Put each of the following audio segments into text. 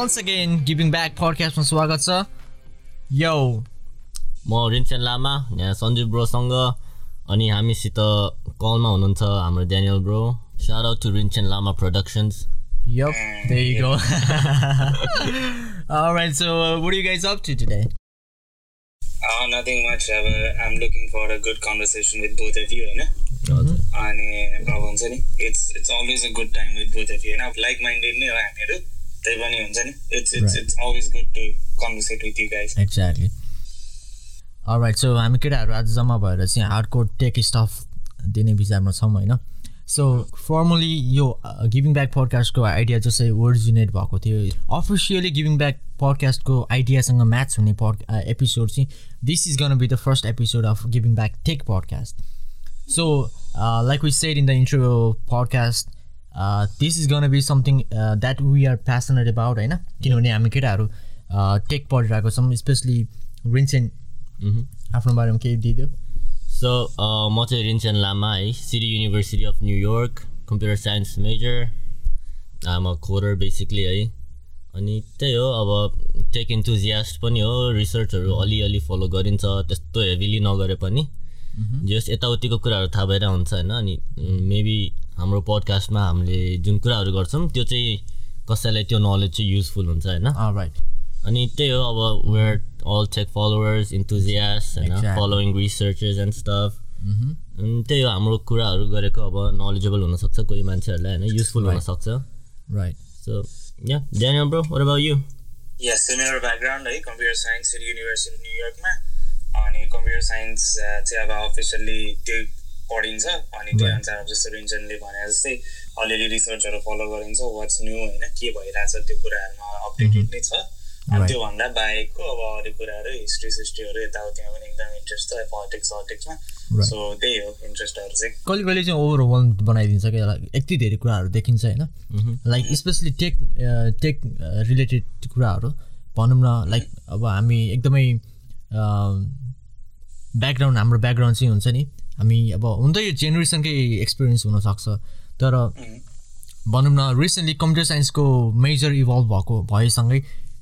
once again giving back पडकास्टमा स्वागत छ यो म रिन्चेन लामा यहाँ सञ्जीव ब्रोसँग अनि हामीसित कलमा हुनुहुन्छ हाम्रो Daniel bro. Shout to Rinchen Lama productions Yup, there you go. All right, so uh, what are you guys up to today? Uh, nothing much. अब I'm looking for a good conversation with both of you, होइन अनि अब हुन्छ नि it's it's always a good time with both of you होइन like minded नै हो हामीहरू त्यही पनि हुन्छ नि it's it's. It's always good to converse with you guys. All right, so हामी केटाहरू आज जम्मा भएर चाहिँ हार्डकोर टेक स्टफ दिने विचारमा छौँ होइन सो फर्मली यो गिभिङ ब्याक पडकास्टको आइडिया चाहिँ ओरिजिनेट भएको थियो अफिसियली गिभिङ ब्याक पडकास्टको आइडियासँग म्याच हुने पड एपिसोड चाहिँ this is gonna be the first episode of giving back tech podcast So, uh, like we said in the intro is gonna be something uh, that we are passionate about होइन किनभने हामी केटाहरू take पढिरहेको छौँ specially Rinsen आफ्नो बारेमा केही दिइदियो so म चाहिँ रिन्चेन लामा है। City university of New York computer science major um a coder basically है। अनि त्यही हो अब टेक इन्थुजियास्ट पनि हो रिसर्चहरू अलिअलि फलो गरिन्छ त्यस्तो हेभिली नगरे पनि। जस यताउतिको कुराहरू थाहा भएर हुन्छ होइन अनि मेबी हाम्रो पडकास्टमा हामीले जुन कुराहरू गर्छौँ त्यो चाहिँ कसैलाई त्यो नलेज चाहिँ युजफुल हुन्छ होइन। राइट अनि त्यही हो अब where all tech followers enthusiast होइन. फलोइङ रिसर्चर्स एन्ड स्टफ अनि त्यही हो हाम्रो कुराहरू गरेको अब नलेजेबल हुनसक्छ कोही मान्छेहरूलाई होइन युजफुल. हुनसक्छ। Right so yeah Daniel bro about you yes मेरो ब्याकग्राउन्ड है कम्प्युटर साइन्स सिटी युनिभर्सिटी न्युयोर्कमा अनि कम्प्युटर साइन्स चाहिँ अब अफिसियल्ली त्यो पढिन्छ। अनि त्यही. अनुसार अब जस्तो रिन्चनले भने जस्तै अलिअलि रिसर्चहरू फलो गरिन्छ वाट्स न्यू होइन के भइरहेछ त्यो कुराहरूमा अपडेटेड नै छ। अनि. त्योभन्दा बाहेकको अब अरू कुराहरू हिस्ट्री सिस्ट्रीहरू यताउतिमा पनि एकदम इन्ट्रेस्ट छ पोलिटिक्स सटिक्समा. सो त्यही हो इन्ट्रेस्टहरू चाहिँ। कहिले कहिले चाहिँ ओभरवेल बनाइदिन्छ क्या यति धेरै कुराहरू देखिन्छ होइन। Like especially tech tech related कुराहरू। भनौँ न लाइक अब हामी एकदमै ब्याकग्राउन्ड हाम्रो ब्याकग्राउन्ड चाहिँ हुन्छ नि हामी अब हुन त यो जेनेरेसनकै एक्सपिरियन्स हुनसक्छ। तर भनौँ न रिसेन्टली कम्प्युटर साइन्सको मेजर इभल्भ भएको भएसँगै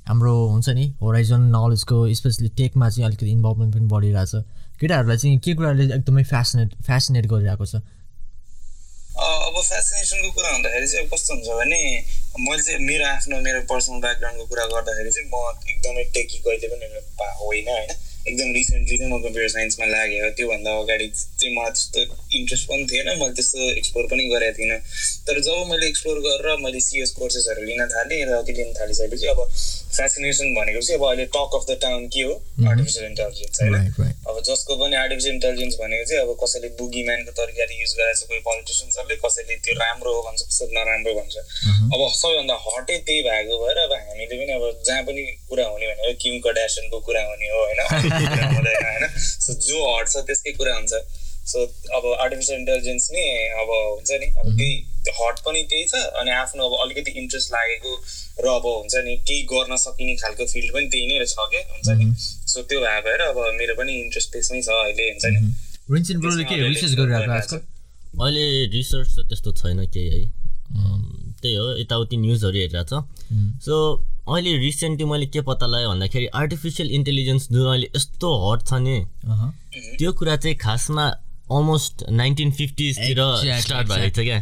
हाम्रो हुन्छ नि होराइजन नलेजको स्पेसली टेकमा चाहिँ अलिकति इन्भल्भमेन्ट पनि बढिरहेछ। केटाहरूलाई चाहिँ के कुराले एकदमै फेसिनेट फेसिनेट गरिरहेको छ? अब फेसिनेसनको कुरा हुँदाखेरि चाहिँ कस्तो हुन्छ भने मैले चाहिँ मेरो आफ्नो मेरो पर्सनल ब्याकग्राउन्डको कुरा गर्दाखेरि चाहिँ म एकदमै टेकी कहिले पनि होइन होइन। एकदम रिसेन्टली नै म कम्प्युटर साइन्समा लागेँ त्योभन्दा अगाडि चाहिँ मलाई त्यस्तो इन्ट्रेस्ट पनि थिएन मैले त्यस्तो एक्सप्लोर पनि गरेको थिइनँ तर जब मैले एक्सप्लोर गरेर मैले सिएस कोर्सेसहरू लिन थालेँ र त्यो लिन थालिसकेपछि अब फेसिनेसन भनेको चाहिँ अब अहिले टक अफ द टाउन के हो आर्टिफिसियल इन्टेलिजेन्स होइन अब जसको पनि आर्टिफिसियल इन्टेलिजेन्स भनेको चाहिँ अब कसैले बुगी म्यानको तरिकाले युज गरेको छ कोही पोलिटिसियन्सहरूले कसैले त्यो राम्रो हो भन्छ कसैले नराम्रो भन्छ अब सबैभन्दा हटै त्यही भएको भएर अब हामीले पनि अब जहाँ पनि कुरा हुने भनेको किम कडासनको कुरा हुने हो होइन होइन सो जो हट छ त्यसकै कुरा हुन्छ सो अब आर्टिफिसियल इन्टेलिजेन्स नै अब हुन्छ नि अब त्यही हट पनि त्यही छ अनि आफ्नो अब अलिकति इन्ट्रेस्ट लागेको र अब हुन्छ नि केही गर्न सकिने खालको फिल्ड पनि त्यही नै छ क्या हुन्छ नि। सो त्यो भए भएर अब मेरो पनि इन्ट्रेस्ट त्यसमै छ अहिले हुन्छ नि। ब्रोले के रिसर्च अहिले त त्यस्तो छैन केही है। त्यही हो यताउति न्युजहरू हेरिरहेको छ। सो अहिले रिसेन्टली मैले के पत्ता लगाएँ भन्दाखेरि आर्टिफिसियल इन्टेलिजेन्स जुन अहिले यस्तो हट छ नि। त्यो कुरा चाहिँ खासमा अलमोस्ट नाइन्टिन फिफ्टिजतिर स्टार्ट भएको छ क्या? त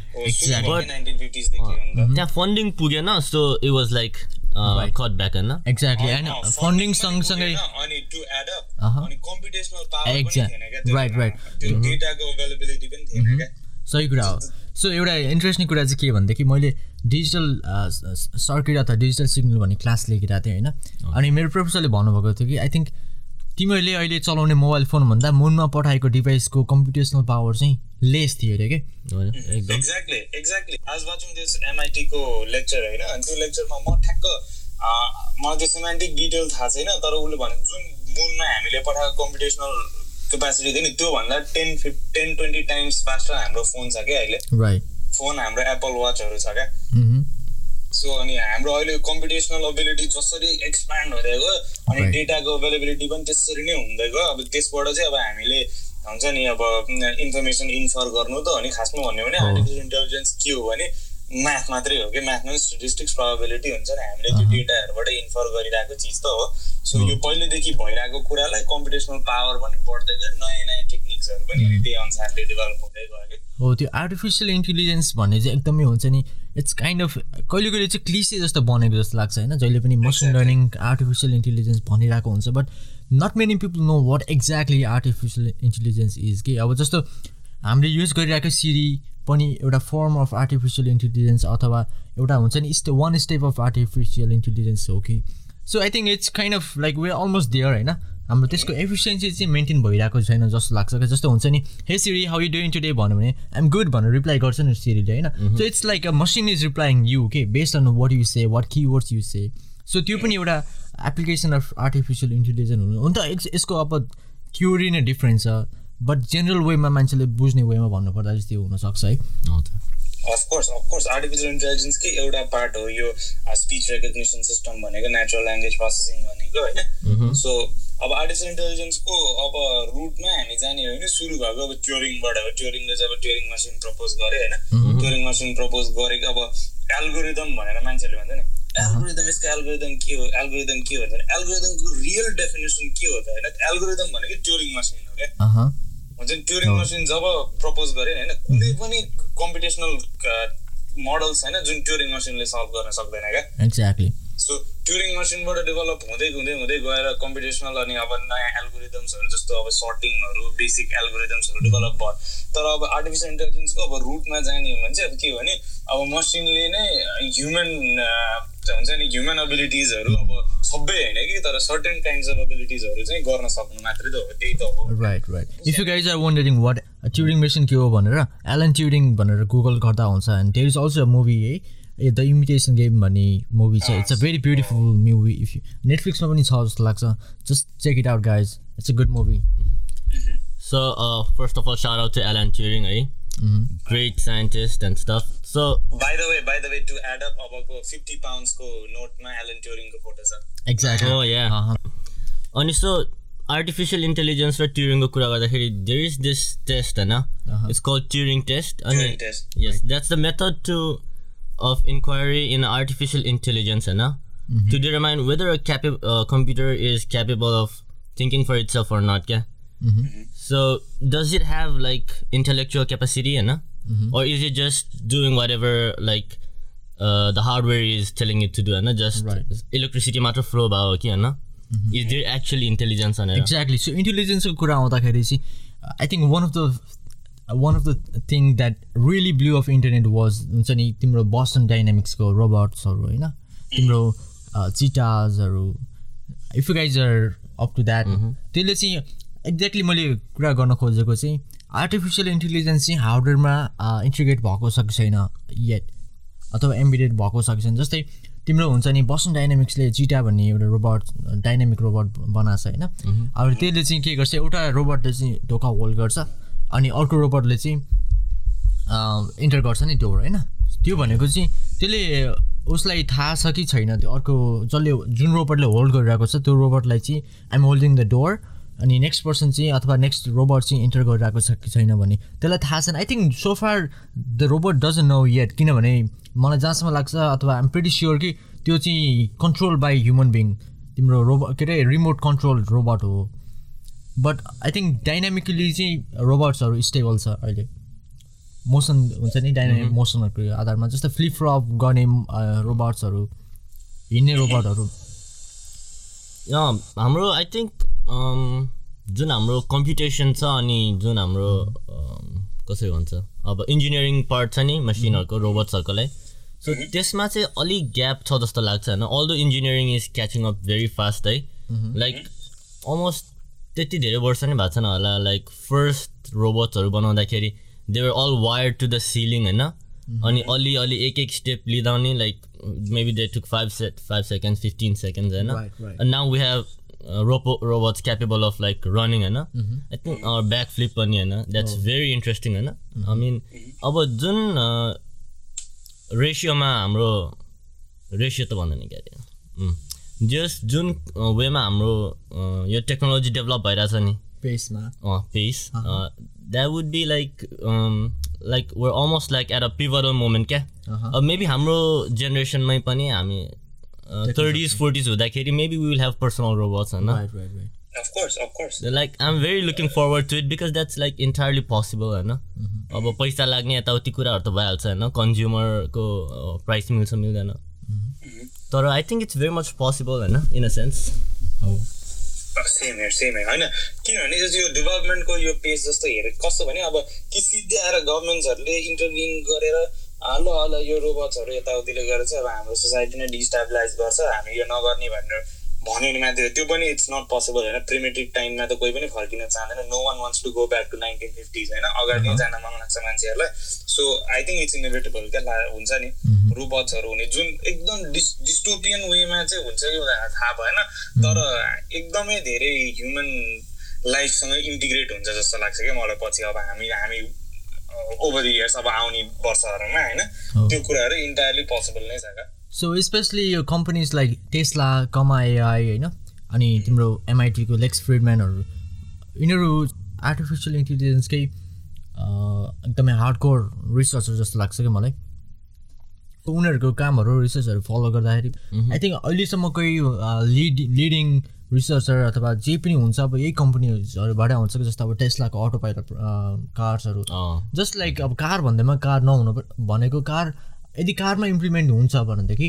त्यहाँ फन्डिङ पुगेन so it was like. Cut back होइन एक्ज्याक्टली होइन फन्डिङ सँगसँगै पुगेन, अनि टु एड अप अहँ। अनि कम्पिटेसनल पावर पनि Exact- थिएन क्या? त्यो right, बेलामा। right. त्यो डेटाको अभाइलेबिलिटी पनि थिएन क्या? सही कुरा हो। सो एउटा इन्ट्रेस्टिङ कुरा चाहिँ के भनेदेखि मैले डिजिटल सर्किट अथवा डिजिटल सिग्नल भन्ने क्लास लिइरहेको थिएँ होइन? अनि मेरो प्रोफेसरले भन्नुभएको थियो कि आई थिङ्क तिमीहरूले अहिले चलाउने मोबाइल फोनभन्दा मुनमा पठाएको डिभाइसको कम्प्युटेसनल पावर चाहिँ लेस थियो अरे कि? होइन, एकदम। एक्ज्याक्टली एक्ज्याक्टली आज वाचिङ दिस एमआइटीको लेक्चर होइन? अनि त्यो लेक्चरमा म ठ्याक्क अँ, मलाई त्यो सिमेन्टिक डिटेल थाहा छैन तर उसले भने जुन मुनमा हामीले पठाएको कम्पिटेसनल क्यापासिटी थियो नि त्योभन्दा ten fif ten twenty times faster हाम्रो फोन छ क्या अहिले? राइट फोन हाम्रो एप्पल वाचहरू छ क्या? Mhm. सो अनि हाम्रो अहिले कम्पिटेसनल एबिलिटी जसरी एक्सप्यान्ड हुँदै गयो अनि. डेटाको अभाइलेबिलिटी पनि त्यसरी नै हुँदै गयो अब त्यसबाट चाहिँ अब हामीले हुन्छ नि अब इन्फर्मेसन इन्फर गर्नु त अनि खासमा भन्यो भने। आर्टिफिसियल इन्टेलिजेन्स के हो भने म्याथ मात्रै हो कि म्याथमा स्टेटिस्टिक्स प्रोबेबिलिटी हुन्छ नि? हामीले त्यो डेटाहरूबाट इन्फर गरिरहेको चिज त हो। सो यो पहिलेदेखि भइरहेको कुरालाई कम्पिटिसनल पावर पनि बढ्दै गयो। नयाँ नयाँ टेक्निक्सहरू पनि त्यही अनुसारले डेभलप हुँदै गयो कि। हो त्यो आर्टिफिसियल इन्टेलिजेन्स भन्ने चाहिँ एकदमै हुन्छ नि इट्स काइन्ड अफ कहिले कहिले चाहिँ क्लिसे जस्तो बनेको जस्तो लाग्छ होइन? जहिले पनि मसिन लर्निङ आर्टिफिसियल इन्टेलिजेन्स भनिरहेको हुन्छ but not many people know what exactly artificial intelligence is कि? अब जस्तो हामीले युज गरिरहेको सिरी पनि एउटा फर्म अफ आर्टिफिसियल इन्टेलिजेन्स अथवा एउटा हुन्छ नि stay one step of artificial intelligence हो कि? So I think it's kind of like we almost there होइन? हाम्रो त्यसको एफिसियन्सी चाहिँ मेन्टेन भइरहेको छैन जस्तो लाग्छ क्या। जस्तो हुन्छ नि hey Siri how you doing today भन्यो भने आइम गुड भनेर रिप्लाई गर्छ नि सिरीले होइन? So it's like a machine is replying you के based on what you say what key words you say so त्यो पनि एउटा एप्लिकेसन अफ आर्टिफिसियल इन्टेलिजेन्स हुनु हुन त यसको अब थ्योरी नै डिफ्रेन्ट छ। बट जेनरल वेमा मान्छेले बुझ्ने वेमा भन्नुपर्दा चाहिँ त्यो हुनसक्छ है। अफकोर्स अफकोर्स आर्टिफिसियल इन्टेलिजेन्सकै एउटा पार्ट हो यो स्पिच रेकग्नेसन सिस्टम भनेको नेचुरल ल्याङ्ग्वेज प्रोसेसिङ भनेको होइन? सो अब आर्टिफिसियल इन्टेलिजेन्सको अब रुटमा हामी जाने हो भने सुरु भएको अब ट्योरिङबाट हो। ट्योरिङले चाहिँ अब ट्योरिङ मसिन प्रपोज गऱ्यो होइन? ट्योरिङ मसिन प्रपोज गरेको अब एल्गोरिदम भनेर मान्छेले भन्छ नि। एल्गोरिदम यसको एल्गोरिदम के हो? एल्गोरिदम के हो भने एल्गोरिदमको रियल डेफिनेसन के हो त होइन? एल्गोरिदम भनेको ट्योरिङ मसिन हो क्या। हुन्छ नि ट्युरिङ मसिन जब प्रपोज गरेँ होइन कुनै पनि कम्पिटिसनल मोडल्स होइन जुन ट्युरिङ मसिनले सल्भ गर्न सक्दैन क्या? एक्ज्याक्टली सो ट्युरिङ मसिनबाट डेभलप हुँदै हुँदै हुँदै गएर कम्पिटिसनल अनि अब नयाँ एल्गोरिदम्सहरू जस्तो अब सर्टिङहरू बेसिक एल्गोरिदम्सहरू डेभलप भयो। तर अब आर्टिफिसियल इन्टेलिजेन्सको अब रुटमा जाने हो भने चाहिँ अब के हो भने अब मसिनले नै ह्युमन हुन्छ नि ह्युमन एबिलिटिजहरू अब सबै होइन कि तर सर्टेन काइन्ड्स अफ एबिलिटिजहरू चाहिँ गर्न सक्नु मात्रै त हो त्यही त हो। Right right if you guys are wondering what Turing machine के हो भनेर एलन ट्युरिङ भनेर गुगल गर्दा हुन्छ and there is also a movie है ए द इमिटेसन गेम भन्ने मुभी छ. It's a very beautiful movie if you नेटफ्लिक्समा पनि छ जस्तो लाग्छ. Just check it out guys it's a good movie so first of all shout out to Alan Turing है great scientist and stuff so by the way by the way to add up अबको fifty पाउन्ड्सको नोटमा Alan ट्युरिङको photo छ exactly Oh, yeah. अनि so artificial intelligence र ट्युरिङको कुरा गर्दाखेरि देयर इज दिस टेस्ट होइन इट्स कल ट्युरिङ टेस्ट अनि Turing test, yes that's the method to of inquiry in artificial intelligence होइन to determine whether a cape computer is capable of thinking for it's of or not क्या so does it have like intellectual capacity होइन or is it just doing whatever like uh, the hardware is telling it to do होइन just Right. electricity मात्र flow भयो कि होइन is there actually intelligence भनेर exactly so इन्टेलिजेन्सको कुरा आउँदाखेरि चाहिँ I think one of the one of the thing that really blew of internet was हुन्छ नि तिम्रो बस्टन डाइनामिक्सको रोबोट्सहरू होइन तिम्रो चिटाजहरू if you guys are up to that त्यसले चाहिँ एक्ज्याक्टली मैले कुरा गर्न खोजेको चाहिँ आर्टिफिसियल इन्टेलिजेन्स चाहिँ हार्डवेयरमा इन्टिग्रेट भएको छ कि छैन येट अथवा एम्बिडेड भएको छ कि छैन। जस्तै तिम्रो हुन्छ नि बस्टन डाइनामिक्सले चिटा भन्ने एउटा रोबोट डाइनामिक रोबोट बनाएको छ होइन? अब त्यसले चाहिँ के गर्छ एउटा रोबोटले चाहिँ ढोका होल्ड गर्छ अनि अर्को रोबोटले चाहिँ इन्टर गर्छ नि डोर होइन? त्यो भनेको चाहिँ त्यसले उसलाई थाहा छ कि छैन त्यो अर्को जसले जुन रोबोटले होल्ड गरिरहेको छ त्यो रोबोटलाई चाहिँ आइएम होल्डिङ द डोर अनि नेक्स्ट पर्सन चाहिँ अथवा नेक्स्ट रोबोट चाहिँ इन्टर गरिरहेको छ कि छैन भने त्यसलाई थाहा छैन। I think so far the robot doesn't know yet किनभने मलाई जहाँसम्म लाग्छ अथवा आइम प्रिटी स्योर कि त्यो चाहिँ कन्ट्रोल बाई ह्युमन बिङ तिम्रो रोबोट के अरे रिमोट कन्ट्रोल रोबोट हो। बट आई थिङ्क डाइनामिकली चाहिँ रोबोट्सहरू स्टेबल छ अहिले। मोसन हुन्छ नि डाइनामिक मोसनहरूको आधारमा जस्तै फ्लिपफ्लप गर्ने रोबोट्सहरू हिँड्ने रोबोटहरू हाम्रो आई थिङ्क जुन हाम्रो कम्प्युटेसन छ अनि जुन हाम्रो um, कसरी भन्छ अब इन्जिनियरिङ पार्ट छ नि मसिनहरूको रोबोट्सहरूकोलाई सो त्यसमा चाहिँ अलिक ग्याप छ जस्तो लाग्छ होइन। All the engineering is catching up very fast है लाइक अलमोस्ट त्यति धेरै वर्ष नै भएको छैन होला। लाइक फर्स्ट रोबोट्सहरू बनाउँदाखेरि they were all wire to the ceiling होइन? अनि अलि अलि एक एक स्टेप लिँदा नि like maybe they took five say five seconds fifteen seconds होइन we have uh, robo robots capable of like running होइन आई थिङ्क ब्याक फ्लिप पनि होइन द्याट्स भेरी इन्ट्रेस्टिङ होइन आई मिन अब जुन रेसियोमा हाम्रो रेसियो त भन्दैन क्या अरे जस जुन वेमा हाम्रो यो टेक्नोलोजी डेभलप भइरहेछ नि पेसमा pace that would be like like were almost like at a pivotal moment क्या Uh-huh. अब मेबी हाम्रो जेनेरेसनमै पनि हामी थर्टिज फोर्टिज हुँदाखेरि maybe we will have personal robots होइन? Like I am very looking forward to it because that's like entirely possible होइन? अब पैसा लाग्ने यताउति कुराहरू त भइहाल्छ होइन? कन्ज्युमरको प्राइस मिल्छ मिल्दैन। तर I think it's very much possible होइन? इन अ सेन्स हो सेम हेयर सेम हेयर होइन किनभने यो डेभलपमेन्टको यो पेज जस्तो हेरे कस्तो भने अब कि सिधै आएर गभर्मेन्ट्सहरूले इन्टरभिन गरेर "आ, ल ल यो रोबोट्सहरू यताउतिले गरेर चाहिँ अब हाम्रो सोसाइटी नै डिस्टाबिलाइज गर्छ हामी यो नगर्ने भनेर भन्यो भने हो। त्यो पनि इट्स नट पोसिबल होइन? प्रिमेटिभ टाइममा त कोही पनि फर्किन चाहँदैन। No one wants to go back to nineteen fifties होइन? अगाडि नै जान मन लाग्छ मान्छेहरूलाई। So I think it's inevitable क्या हुन्छ नि। रोबोट्सहरू हुने जुन एकदम डिस डिस्टोपियन वेमा चाहिँ हुन्छ कि थाहा भएन तर एकदमै धेरै ह्युमन लाइफसँग इन्टिग्रेट हुन्छ जस्तो लाग्छ क्या मलाई पछि। अब हामी हामी ओभर द इयर्स अब आउने वर्षहरूमा होइन। त्यो कुराहरू इन्टायरली पोसिबल नै छ क्या। सो स्पेसली यो companies like Tesla comma AI होइन अनि तिम्रो एमआइटीको लेक्स फ्रिडम्यानहरू यिनीहरू आर्टिफिसियल इन्टेलिजेन्सकै एकदमै हार्डकोर रिसर्चर जस्तो लाग्छ कि मलाई। उनीहरूको कामहरू रिसर्चहरू फलो गर्दाखेरि आई थिङ्क अहिलेसम्म कोही लिड लिडिङ रिसर्चर अथवा जे पनि हुन्छ अब यही कम्पनीहरूबाट हुन्छ कि जस्तो अब टेस्लाको अटो पाइलट कार्सहरू जस्ट लाइक अब कार भन्दैमा कार नहुनु भनेको कार यदि कारमा इम्प्लिमेन्ट हुन्छ भनेदेखि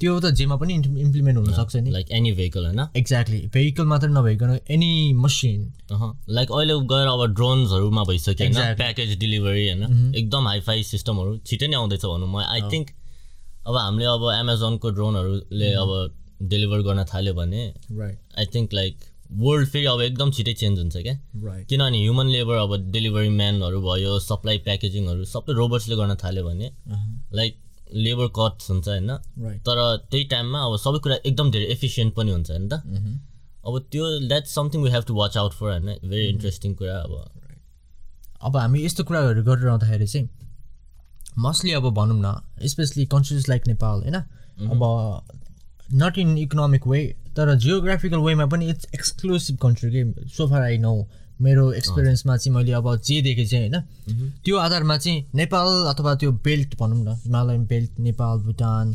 त्यो त जेमा पनि इम्प्लिमेन्ट हुनसक्छ नि। लाइक एनी भेहिकल होइन? एक्ज्याक्टली भेहिकल मात्र नभइकन एनी मसिन लाइक अहिले गएर अब ड्रोन्सहरूमा भइसक्यो होइन. प्याकेज डेलिभरी होइन? एकदम हाइफाई सिस्टमहरू छिटै नै आउँदैछ भनौँ म। आई थिङ्क अब हामीले अब एमाजोनको ड्रोनहरूले अब डेलिभर गर्न थाल्यो भने right I think like world फेरि अब एकदम छिटै चेन्ज हुन्छ क्या। किनभने ह्युमन लेबर अब डेलिभरी म्यानहरू भयो सप्लाई प्याकेजिङहरू सबै रोबोट्सले गर्न थाल्यो भने लाइक लेबर कट्स हुन्छ होइन। तर त्यही टाइममा अब सबै कुरा एकदम धेरै एफिसियन्ट पनि हुन्छ होइन त। अब त्यो that's something we have to watch out for होइन। भेरी इन्ट्रेस्टिङ कुरा अब। अब हामी यस्तो कुराहरू गरिरहँदाखेरि चाहिँ मोस्टली अब भनौँ न स्पेसली कन्ट्रिज लाइक नेपाल होइन? अब नट इन इकोनोमिक वे तर जियोग्राफिकल वेमा पनि इट्स एक्सक्लुसिभ कन्ट्री के सोफार आई नो मेरो एक्सपिरियन्समा चाहिँ मैले अब जे देखेँ चाहिँ होइन? त्यो आधारमा चाहिँ नेपाल अथवा त्यो बेल्ट भनौँ न Himalayan belt Nepal Bhutan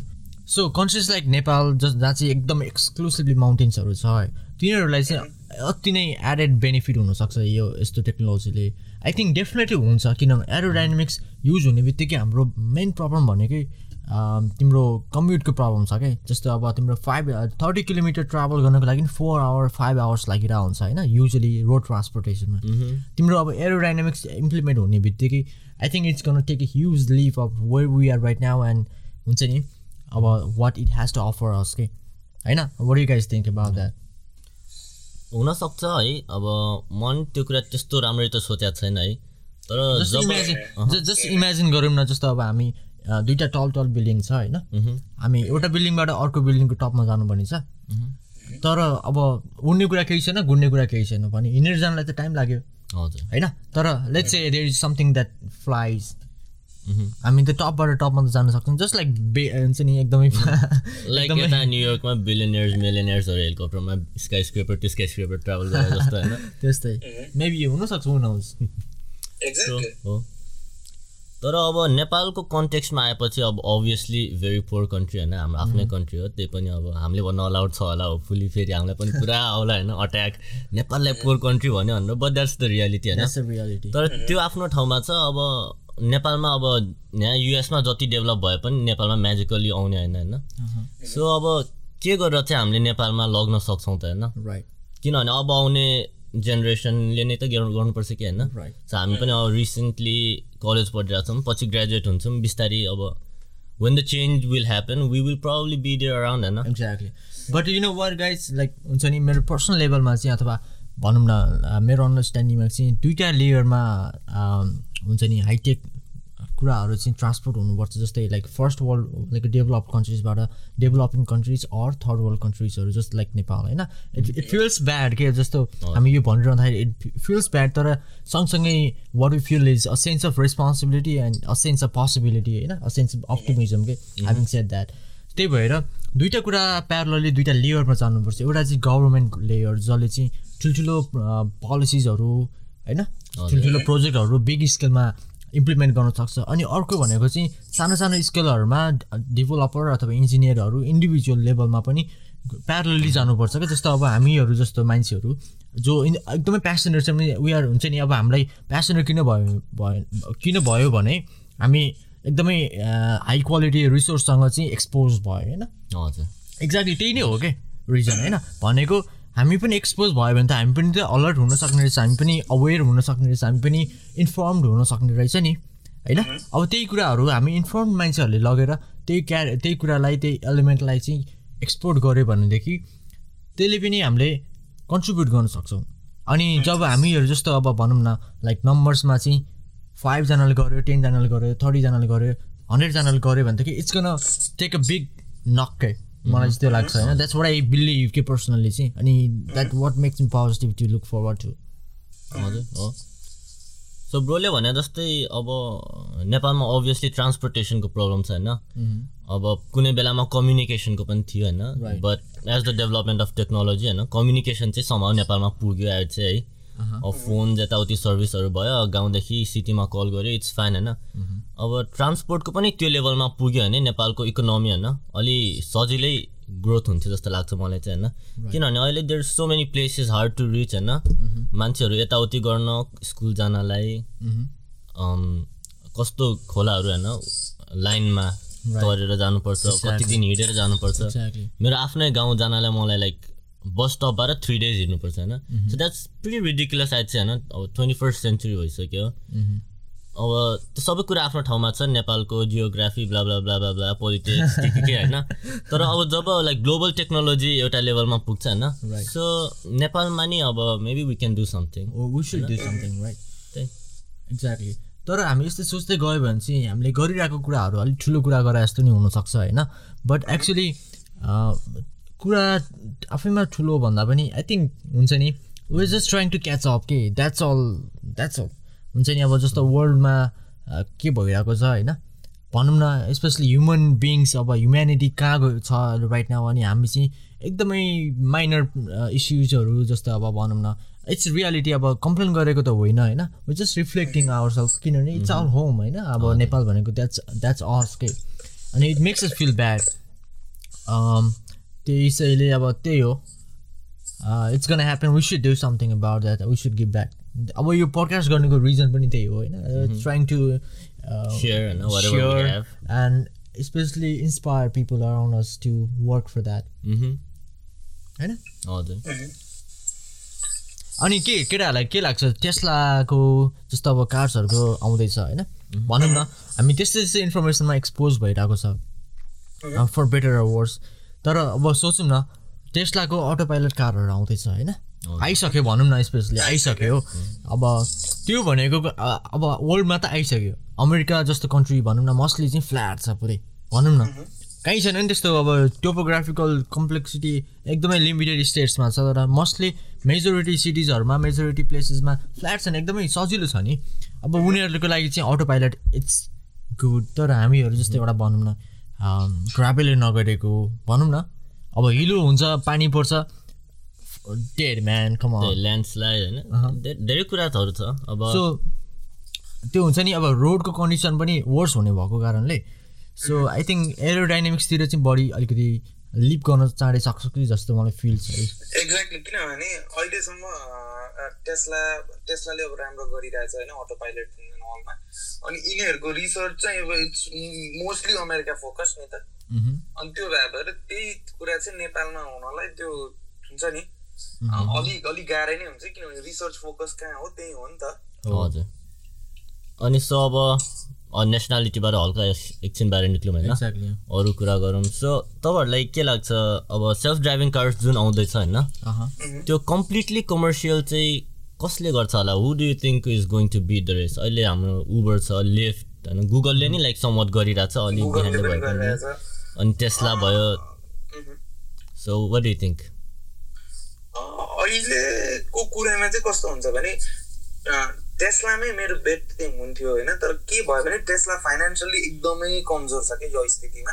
so countries like Nepal जस जहाँ चाहिँ एकदम एक्सक्लुसिभली माउन्टेन्सहरू छ है? तिनीहरूलाई चाहिँ अति नै एडेड बेनिफिट हुनसक्छ यो यस्तो टेक्नोलोजीले आई थिङ्क डेफिनेटली हुन्छ किनभने एरोडाइनामिक्स युज हुने बित्तिकै हाम्रो मेन प्रब्लम भनेकै तिम्रो कम्युटको प्रब्लम छ क्या जस्तो अब तिम्रो फाइभ थर्टी किलोमिटर ट्राभल गर्नको लागि फोर आवर फाइभ आवर्स लागिरहेको हुन्छ होइन? युजली रोड ट्रान्सपोर्टेसनमा तिम्रो अब एरोडाइनामिक्स इम्प्लिमेन्ट हुने बित्तिकै I think it's gonna take a huge leap of where we are right now and हुन्छ नि अब what it has to offer us के? होइन? गाइज थिङ्क अबाउट द्याट हुनसक्छ है। अब मन त्यो कुरा त्यस्तो राम्ररी त सोचेको छैन है। तर जस्ट इमेजिन जस्ट इमेजिन गरौँ न जस्तो अब हामी दुइटा टल टल बिल्डिङ छ होइन। हामी एउटा बिल्डिङबाट अर्को बिल्डिङको टपमा जानुपर्ने छ। तर अब उड्ने कुरा केही छैन घुड्ने कुरा केही छैन। भने हिँडेर जानलाई त टाइम लाग्यो। हजुर। होइन? तर let's say there is something that flies. हामी त टपबाट टपमा त जान सक्छौँ। जस्ट लाइक बे हुन्छ नि एकदमै लाइक एकदमै- यता न्युयोर्कमा बिलियनियर्स मिलियनियर्सहरू हेलिकप्टरमा skyscraper to skyscraper travel गरेर जस्तो होइन। त्यस्तै। मेबी हुनसक्छ हुनहोस् एक्ज्याक्टली हो। तर अब नेपालको कन्टेक्स्टमा आएपछि अब अभियसली भेरी पोर कन्ट्री होइन हाम्रो आफ्नै कन्ट्री हो। त्यही पनि अब हामीले भन्न अलाउड छ होला हो फुली फेरि हामीलाई पनि पुरा आउला होइन अट्याक नेपाललाई पोर कन्ट्री भन्यो भनेर बट द्याट्स द रियालिटी होइन। तर त्यो आफ्नो ठाउँमा छ अब नेपालमा अब यहाँ युएसमा जति डेभलप भए पनि नेपालमा म्याजिकली आउने होइन होइन? सो अब के गरेर चाहिँ हामीले नेपालमा लग्न सक्छौँ त होइन? राइट किनभने अब आउने जेनेरेसनले नै त गर्नु गर्नुपर्छ कि होइन? राइट सो हामी पनि अब रिसेन्टली कलेज पढिरहेको छौँ पछि ग्रेजुएट हुन्छौँ बिस्तारै अब when the change will happen we will probably be there around होइन? Exactly but you know were guys like हुन्छ नि मेरो पर्सनल लेभलमा चाहिँ अथवा भनौँ न मेरो अन्डरस्ट्यान्डिङमा चाहिँ दुइटा लेयरमा हुन्छ नि हाइटेक कुराहरू चाहिँ ट्रान्सपोर्ट हुनुपर्छ जस्तै like first world like develop कन्ट्रिजबाट developing countries or third world कन्ट्रिजहरू just like Nepal होइन? इट इट फिल्स ब्याड के जस्तो हामी यो भनिरहँदाखेरि इट फिल्स ब्याड तर सँगसँगै what you feel is a sense of responsibility and a sense of possibility होइन? A sense of optimism के ह्याभिङ सेड द्याट त्यही भएर दुइटा कुरा प्यारलली दुइटा लेयरमा जानुपर्छ। एउटा चाहिँ गभर्मेन्ट लेयर जसले चाहिँ ठुल्ठुलो पोलिसिजहरू होइन? ठुल्ठुलो प्रोजेक्टहरू बिग स्केलमा इम्प्लिमेन्ट गर्न सक्छ। अनि अर्को भनेको चाहिँ सानो सानो स्केलहरूमा डेभलपर अथवा इन्जिनियरहरू इन्डिभिजुअल लेभलमा पनि प्यारलली जानुपर्छ क्या। जस्तो अब हामीहरू जस्तो मान्छेहरू जो एकदमै प्यासनेट भने उयो हुन्छ नि अब हामीलाई प्यासनेट किन भयो भयो किन भयो भने हामी एकदमै हाई क्वालिटी रिसोर्ससँग चाहिँ एक्सपोज भयो होइन? हजुर। एक्ज्याक्टली त्यही नै हो क्या रिजन होइन? भनेको हामी पनि एक्सपोज भयो भने त हामी पनि त अलर्ट हुन सक्ने रहेछ हामी पनि अवेर हुन सक्ने रहेछ हामी पनि इन्फर्मड हुन सक्ने रहेछ नि होइन? अब त्यही कुराहरू हामी इन्फर्म मान्छेहरूले लगेर त्यही क्या त्यही कुरालाई त्यही एलिमेन्टलाई चाहिँ एक्सपोर्ट गऱ्यो भनेदेखि त्यसले पनि हामीले कन्ट्रिब्युट गर्न सक्छौँ। अनि जब हामीहरू जस्तो अब भनौँ न लाइक नम्बर्समा चाहिँ फाइभजनाले गऱ्यो टेनजनाले गऱ्यो थर्टीजनाले गऱ्यो हन्ड्रेडजनाले गऱ्यो भनेदेखि it's gonna take a big नक्कै मलाई चाहिँ त्यो लाग्छ होइन। द्याट्स वाट आई बिलिभ के पर्सनल्ली चाहिँ। अनि that what makes me positive to look forward to हजुर हो। सो ब्रोले भने जस्तै अब नेपालमा अभियसली ट्रान्सपोर्टेसनको प्रब्लम छ होइन। अब कुनै बेलामा कम्युनिकेसनको पनि थियो होइन. But as the development of technology होइन कम्युनिकेसन चाहिँ समाउ नेपालमा पुग्यो अहिले चाहिँ है। अब फोन यताउति सर्भिसहरू भयो गाउँदेखि सिटीमा कल गऱ्यो इट्स फाइन होइन। अब ट्रान्सपोर्टको पनि त्यो लेभलमा पुग्यो भने नेपालको इकोनोमी होइन अलि सजिलै ग्रोथ हुन्थ्यो जस्तो लाग्छ मलाई चाहिँ होइन। किनभने अहिले there so many places hard to reach होइन। मान्छेहरू यताउति गर्न स्कुल जानलाई अम, कस्तो खोलाहरू होइन लाइनमा तरेर जानुपर्छ कति दिन हिँडेर जानुपर्छ। मेरो आफ्नै गाउँ जानलाई मलाई लाइक बस स्टपबाट थ्री डेज हिँड्नुपर्छ होइन। सो द्याट्स प्रिटी रिडिकुलस चाहिँ होइन। अब ट्वेन्टी फर्स्ट सेन्चुरी भइसक्यो अब त्यो सबै कुरा आफ्नो ठाउँमा छ नेपालको geography blah blah blah blah politics के के होइन? तर अब जब लाइक ग्लोबल टेक्नोलोजी एउटा लेभलमा पुग्छ होइन. सो नेपालमा नि अब maybe we can do something we should do something right त्यही। एक्ज्याक्टली तर हामी यस्तै सोच्दै गयो भने चाहिँ हामीले गरिरहेको कुराहरू अलिक ठुलो कुरा गरे जस्तो नि हुनसक्छ होइन? बट एक्चुली कुरा आफैमा ठुलो भन्दा पनि आई थिङ्क हुन्छ नि we just trying to catch up के द्याट्स अल द्याट्स अल हुन्छ नि अब जस्तो वर्ल्डमा के भइरहेको छ होइन? भनौँ न स्पेसली ह्युमन बिङ्स अब ह्युम्यानिटी कहाँ गयो छ राइट नाउ अनि हामी चाहिँ एकदमै माइनर इस्युजहरू जस्तो अब भनौँ न इट्स रियालिटी अब कम्प्लेन गरेको त होइन होइन? We just reflecting our self किनभने इट्स आवर होम होइन? अब नेपाल भनेको द्याट्स द्याट्स अर्स के अनि it makes us feel bad त्यसैले अब त्यही हो। It's gonna happen we should do something about that we should give back अब यो पडकास्ट गर्नुको रिजन पनि त्यही हो होइन? Trying to especially inspire people around us to work for that. मह्म, होइन? हजुर अनि के केटाहरूलाई के लाग्छ? टेस्लाको जस्तो अब कार्सहरूको आउँदैछ होइन? भनौँ न हामी त्यस्तै त्यस्तै इन्फर्मेसनमा एक्सपोज भइरहेको छ फर बेटर वर्स तर अब सोचौँ न टेस्लाको अटो पाइलट कारहरू आउँदैछ होइन? आइसक्यो भनौँ न स्पेसली आइसक्यो अब त्यो भनेको अब वर्ल्डमा त आइसक्यो। अमेरिका जस्तो कन्ट्री भनौँ न मोस्टली चाहिँ फ्ल्याट छ पुरै। भनौँ न। कहीँ छैन नि त्यस्तो अब टोपोग्राफिकल कम्प्लेक्सिटी एकदमै लिमिटेड स्टेट्समा छ तर मोस्टली मेजोरिटी सिटिजहरूमा मेजोरिटी प्लेसेसमा फ्ल्याट छ एकदमै सजिलो छ नि। अब उनीहरूको लागि चाहिँ अटो पाइलट इट्स गुड तर हामीहरू जस्तो एउटा भनौँ न ट्राभलै नगरेको भनौँ न। अब हिलो हुन्छ पानी पर्छ। डेड म्यान कम ल्यान्डस्लाइड होइन? धे- धेरै कुराहरू छ। अब सो त्यो हुन्छ नि अब रोडको कन्डिसन पनि वर्स हुने भएको कारणले। सो आई थिङ्क एरोडाइनामिक्सतिर चाहिँ बढी अलिकति लिप गर्न चाँडै सक्छ कि जस्तो मलाई फिल छ। है एक्ज्याक्टली किनभने अहिलेसम्म टेस्ला टेस्लाले अब राम्रो गरिरहेछ होइन अटो पाइलट हलमा अनि यिनीहरूको रिसर्च चाहिँ अब इट्स मोस्टली अमेरिका फोकस नि त। मह्म। अनि त्यो भएर त्यही कुरा चाहिँ नेपालमा हुनलाई त्यो हुन्छ नि अलिक अलिक गाह्रै नै हुन्छ किनभने रिसर्च फोकस कहाँ हो? त्यही हो नि त। हजुर। अनि सो अब नेसनालिटीबाट हल्का एक- एकछिन बाहिर निक्ल्यौँ होइन। अरू कुरा गरौँ। सो तपाईँहरूलाई के लाग्छ? अब सेल्फ ड्राइभिङ कार्स जुन आउँदैछ होइन? त्यो कम्प्लिटली कमर्सियल चाहिँ कसले गर्छ होला? Who do you think is going to beat the race अहिले हाम्रो उबर छ लिफ्ट होइन? गुगलले नि लाइक समवट गरिरहेछ अलिक पनि भए पनि गरिरहेछ अनि टेस्ला भयो। So what do think uh, अहिलेको कुरामा चाहिँ कस्तो हुन्छ भने टेस्लामै मेरो बेट चाहिँ हुन्थ्यो होइन तर के भयो भने टेस्ला फाइनेन्सियली एकदमै कमजोर छ कि यो स्थितिमा।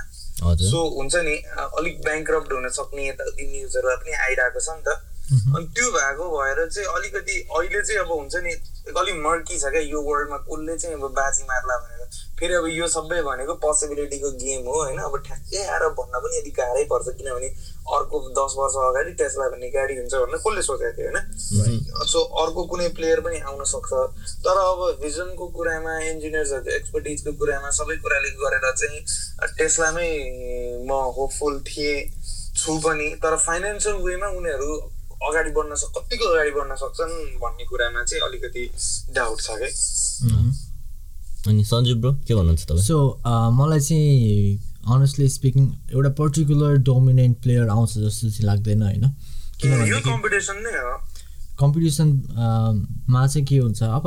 सो हुन्छ नि अलिक ब्याङ्क्रप्ट हुन सक्ने यताउति न्युजहरू पनि आइरहेको छ नि त। अनि त्यो भएको भएर चाहिँ अलिकति अहिले चाहिँ अब हुन्छ नि अलिक मर्की छ क्या यो वर्ल्डमा कसले चाहिँ अब बाजी मार्ला भनेर। फेरि अब यो सबै भनेको पोसिबिलिटीको गेम हो होइन? अब ठ्याक्कै आएर भन्न पनि अलिक गाह्रै पर्छ किनभने अर्को दस वर्ष अगाडि टेस्ला भन्ने गाडी हुन्छ भनेर कसले सोचेको थियो होइन? सो अर्को कुनै प्लेयर पनि आउन सक्छ। तर अब भिजनको कुरामा इन्जिनियर्सहरूको एक्सपर्टिजको कुरामा सबै कुराले गरेर चाहिँ टेस्लामै म होपफुल थिएँ छु पनि। तर फाइनेन्सियल वेमा उनीहरू अगाडि बढ्न सक् कतिको अगाडि बढ्न सक्छन् भन्ने कुरामा चाहिँ अलिकति डाउट छ क्या अनि सञ्जीव ब्रो के भन्नुहुन्छ तपाईँ? सो मलाई चाहिँ अनेस्टली स्पिकिङ एउटा पर्टिकुलर डोमिनेन्ट प्लेयर आउँछ जस्तो चाहिँ लाग्दैन होइन? यो किनभने कम्पिटिसन नै हो। कम्पिटिसनमा चाहिँ के हुन्छ? अब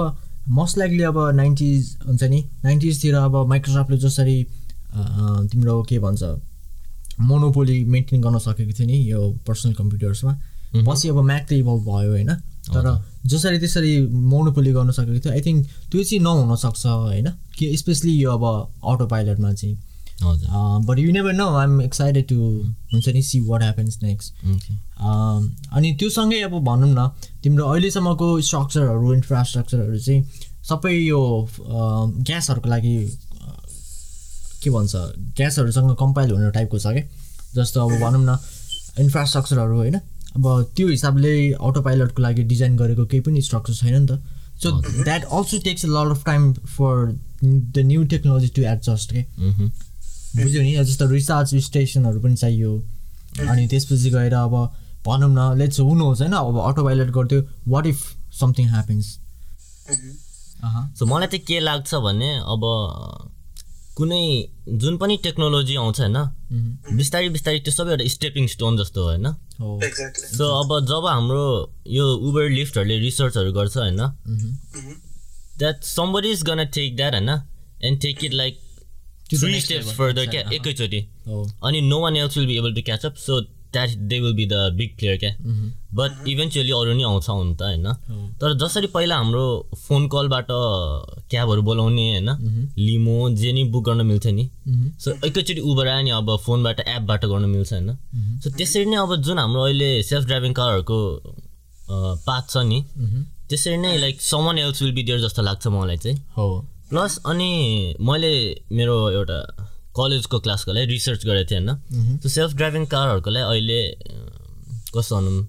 मोस्ट लाइकली अब नाइन्टिज हुन्छ नि? नाइन्टिजतिर अब माइक्रोसफ्टले जसरी तिम्रो के भन्छ? मोनोपोली मेन्टेन गर्न सकेको थियो नि यो पर्सनल कम्प्युटर्समा पछि अब म्याक त इभल्भ भयो होइन? तर जसरी त्यसरी मोनोपोली गर्न सकेको थियो आई थिङ्क त्यो चाहिँ नहुन सक्छ होइन? कि स्पेसली यो अब अटो पाइलटमा चाहिँ but you never know I'm excited to हुन्छ नि सी वाट ह्यापन्स नेक्स्ट अनि त्योसँगै अब भनौँ न तिम्रो अहिलेसम्मको स्ट्रक्चरहरू इन्फ्रास्ट्रक्चरहरू चाहिँ सबै यो ग्यासहरूको लागि के भन्छ ग्यासहरूसँग कम्पाइल हुने टाइपको छ क्या जस्तो अब भनौँ न इन्फ्रास्ट्रक्चरहरू होइन? अब त्यो हिसाबले अटो पाइलटको लागि डिजाइन गरेको केही पनि स्ट्रक्चर छैन नि त. So that also takes a lot of time for the new technology to adjust के. बुझ्यो नि जस्तो रिचार्ज स्टेसनहरू पनि चाहियो। अनि त्यसपछि गएर अब भनौँ न लेट्स हुनुहोस् होइन? अब अटो पाइलट गर्थ्यो what if something happens so मलाई चाहिँ के लाग्छ भने अब कुनै जुन पनि टेक्नोलोजी आउँछ होइन? बिस्तारै बिस्तारै त्यो सबै एउटा स्टेपिङ स्टोन जस्तो हो होइन? सो अब जब हाम्रो यो उबर लिफ्टहरूले रिसर्चहरू गर्छ होइन that somebody is gonna take that होइन and take it like three steps further क्या एकैचोटि। अनि no one else will be able to catch up so that they will be the big player क्या but eventually अरू नि आउँछ हुन त होइन? तर जसरी पहिला हाम्रो फोन कलबाट क्याबहरू बोलाउने होइन? लिमो जे नि बुक गर्न मिल्थ्यो नि। सो एकैचोटि उबर आयो नि अब फोनबाट एपबाट गर्न मिल्छ होइन? सो त्यसरी नै अब जुन हाम्रो अहिले सेल्फ ड्राइभिङ कारहरूको पाथ छ नि त्यसरी नै like someone else will be जस्तो लाग्छ मलाई चाहिँ। हो। प्लस अनि मैले मेरो एउटा कलेजको क्लासको लागि रिसर्च गरेको थिएँ होइन। त्यो सेल्फ ड्राइभिङ कारहरूको लागि अहिले कस्तो भनौँ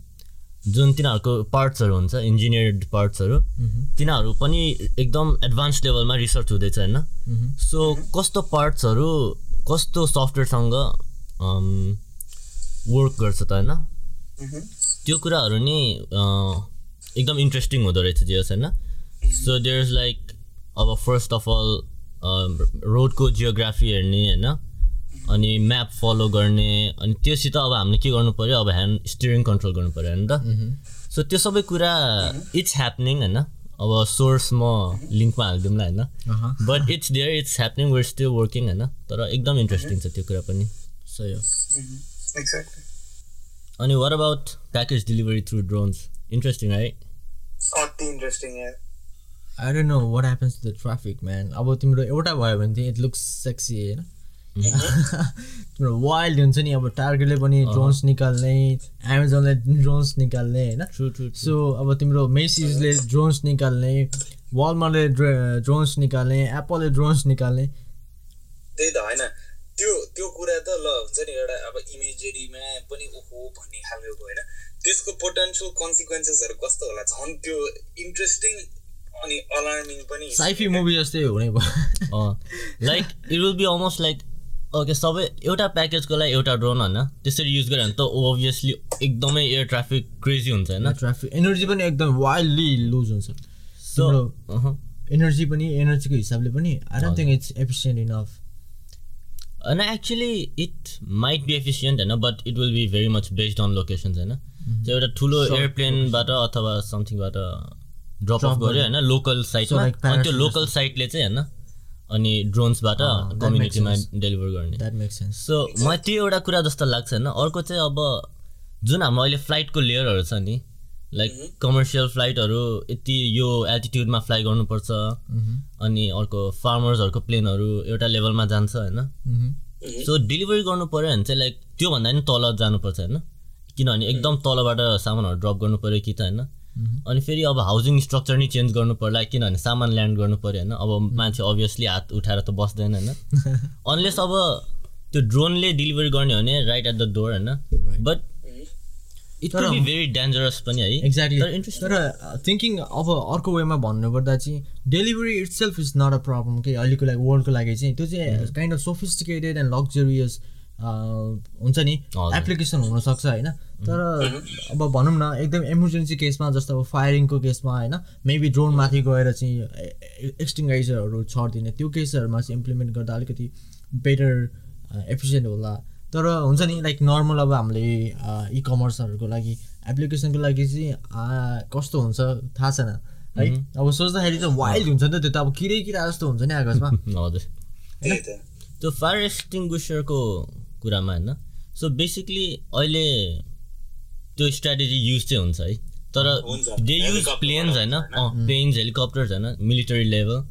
जुन तिनीहरूको पार्ट्सहरू हुन्छ इन्जिनियर्ड पार्ट्सहरू तिनीहरू पनि एकदम एडभान्स लेभलमा रिसर्च हुँदैछ होइन। सो कस्तो पार्ट्सहरू कस्तो सफ्टवेयरसँग वर्क गर्छ त होइन। त्यो कुराहरू नि एकदम इन्ट्रेस्टिङ हुँदो रहेछ जे होस् होइन। सो देयर इज लाइक अब फर्स्ट अफ अल रोडको जियोग्राफी हेर्ने होइन? अनि म्याप फलो गर्ने अनि त्योसित अब हामीले के गर्नु पऱ्यो अब ह्यान्ड स्टियरिङ कन्ट्रोल गर्नु पऱ्यो होइन त? सो त्यो सबै कुरा इट्स ह्यापनिङ होइन? अब सोर्स म लिङ्कमा हालिदिउँला होइन? But it's there it's happening where still working होइन? तर एकदम इन्ट्रेस्टिङ छ त्यो कुरा पनि। सही हो। एक्ज्याक्टली अनि what about package delivery through drones interesting है अति इन्ट्रेस्टिङ यार I don't know what happens to the traffic man अब तिम्रो एउटा भयो भने चाहिँ इट लुक्स सेक्सी होइन? तिम्रो वाइल्ड हुन्छ नि अब टार्गेटले पनि ड्रोन्स निकाल्ने एमाजोनले ड्रोन्स निकाल्ने होइन? ट्रु ट्रु सो अब तिम्रो मेसिसले ड्रोन्स निकाल्ने वालमार्टले ड्रोन्स निकाल्ने एप्पलले ड्रोन्स निकाल्ने। त्यही त होइन? त्यो त्यो कुरा त ल हुन्छ नि एउटा अब इमेजरीमा पनि ओहो भन्ने खालको होइन? त्यसको पोटेन्सियल कन्सिक्वेन्सेसहरू कस्तो होला झन्? त्यो इन्ट्रेस्टिङ अनि अलार्मिङ पनि साइफी मुभी जस्तै हुने भयो like it will be almost like okay सबै एउटा प्याकेजको लागि एउटा ड्रोन होइन त्यसरी युज गऱ्यो भने त ओभियसली एकदमै एयर ट्राफिक क्रेजी हुन्छ होइन। ट्राफिक एनर्जी पनि एकदम वाइल्डली लुज हुन्छ। सो एनर्जी पनि एनर्जीको हिसाबले पनि I don't think it's efficient enough अनि actually it might be efficient होइन but it will be very much based on locations होइन। त्यो एउटा ठुलो एयरप्लेनबाट अथवा समथिङबाट ड्रप अफ गऱ्यो गर्यो। होइन? लोकल साइटमा अनि त्यो लोकल साइटले चाहिँ होइन अनि ड्रोन्सबाट कम्युनिटीमा. डेलिभर गर्ने। सो मलाई त्यो एउटा कुरा जस्तो लाग्छ होइन। अर्को चाहिँ अब जुन हाम्रो अहिले फ्लाइटको लेयरहरू छ नि लाइक कमर्सियल फ्लाइटहरू यति यो एल्टिट्युडमा फ्लाइ गर्नुपर्छ। अनि अर्को फार्मर्सहरूको प्लेनहरू एउटा लेभलमा जान्छ होइन। सो डेलिभरी गर्नु पऱ्यो भने चाहिँ लाइक त्योभन्दा नि तल जानुपर्छ होइन। किनभने एकदम तलबाट सामानहरू ड्रप गर्नु पऱ्यो कि त होइन। अनि फेरि अब हाउसिङ स्ट्रक्चर नै चेन्ज गर्नु पर्ला किनभने सामान ल्यान्ड गर्नु पऱ्यो होइन। अब मान्छे अभियसली हात उठाएर त बस्दैन होइन। अनलेस अब त्यो ड्रोनले डेलिभरी गर्ने हो भने राइट एट द डोर होइन। बट इट भेरी डेन्जरस पनि है। एक्ज्याक्टली तर इन्ट्रेस्टिङ तर थिङ्किङ अब अर्को वेमा भन्नुपर्दा चाहिँ delivery itself is not a problem कि अहिलेको लागि वर्ल्डको लागि चाहिँ त्यो चाहिँ kind of sophisticated and luxurious हुन्छ नि। एप्लिकेसन हुनसक्छ होइन? तर अब भनौँ न एकदम इमर्जेन्सी केसमा जस्तो अब फायरिङको केसमा होइन? मेबी ड्रोनमाथि गएर चाहिँ एक्सटिङ्गाइजरहरू छरिदिने। त्यो केसहरूमा चाहिँ इम्प्लिमेन्ट गर्दा अलिकति बेटर एफिसियन्ट होला। तर हुन्छ नि लाइक नर्मल अब हामीले इ कमर्सहरूको लागि एप्लिकेसनको लागि चाहिँ कस्तो हुन्छ थाहा छैन। है? अब सोच्दाखेरि चाहिँ वाइल्ड हुन्छ नि त त्यो त अब किरै किरा जस्तो हुन्छ नि आकाशमा। हजुर। त। त्यो फायर एक्सटिङ्ग्विसरको कुरामा होइन। सो बेसिकली अहिले त्यो स्ट्राटेजी युज चाहिँ हुन्छ है। तर। दे युज प्लेन्स होइन? प्लेन्स हेलिकप्टर्स होइन मिलिटरी लेभल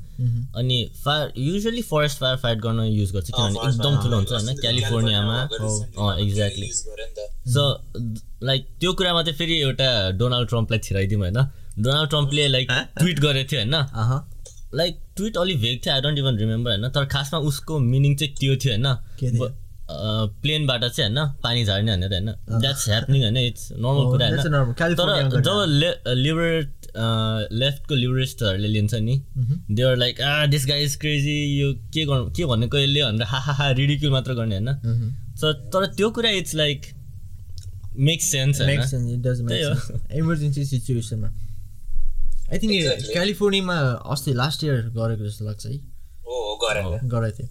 अनि fire usually forest fire fight गर्न युज गर्छ किनभने एकदम ठुलो हुन्छ होइन क्यालिफोर्नियामा एक्ज्याक्टली। सो लाइक त्यो कुरामा चाहिँ फेरि एउटा डोनाल्ड ट्रम्पलाई छिराइदिउँ होइन। डोनाल्ड ट्रम्पले लाइक ट्विट गरेको थियो होइन। अह। लाइक ट्विट अलिक भेग थियो आई डोन्ट इभन रिमेम्बर होइन। तर खासमा उसको मिनिङ चाहिँ त्यो थियो? होइन। प्लेनबाट चाहिँ होइन पानी झार्ने भनेर होइन। द्याट्स ह्यापनिङ होइन इट्स नर्मल कुरा. होइन। तर जब ले लिबरेट लेफ्टको लिबरेस्टहरूले लिन्छ नि they were like ah this guy is crazy यो के गर्नु के भनेको यसले भनेर हा हा हा रिडिक्युल मात्र गर्ने होइन। सो तर त्यो कुरा it's like makes sense make sense emergency सिचुएसनमा I think. क्यालिफोर्नियामा अस्ति लास्ट इयर गरेको जस्तो लाग्छ है। हो हो गरेको। गरेको थियो।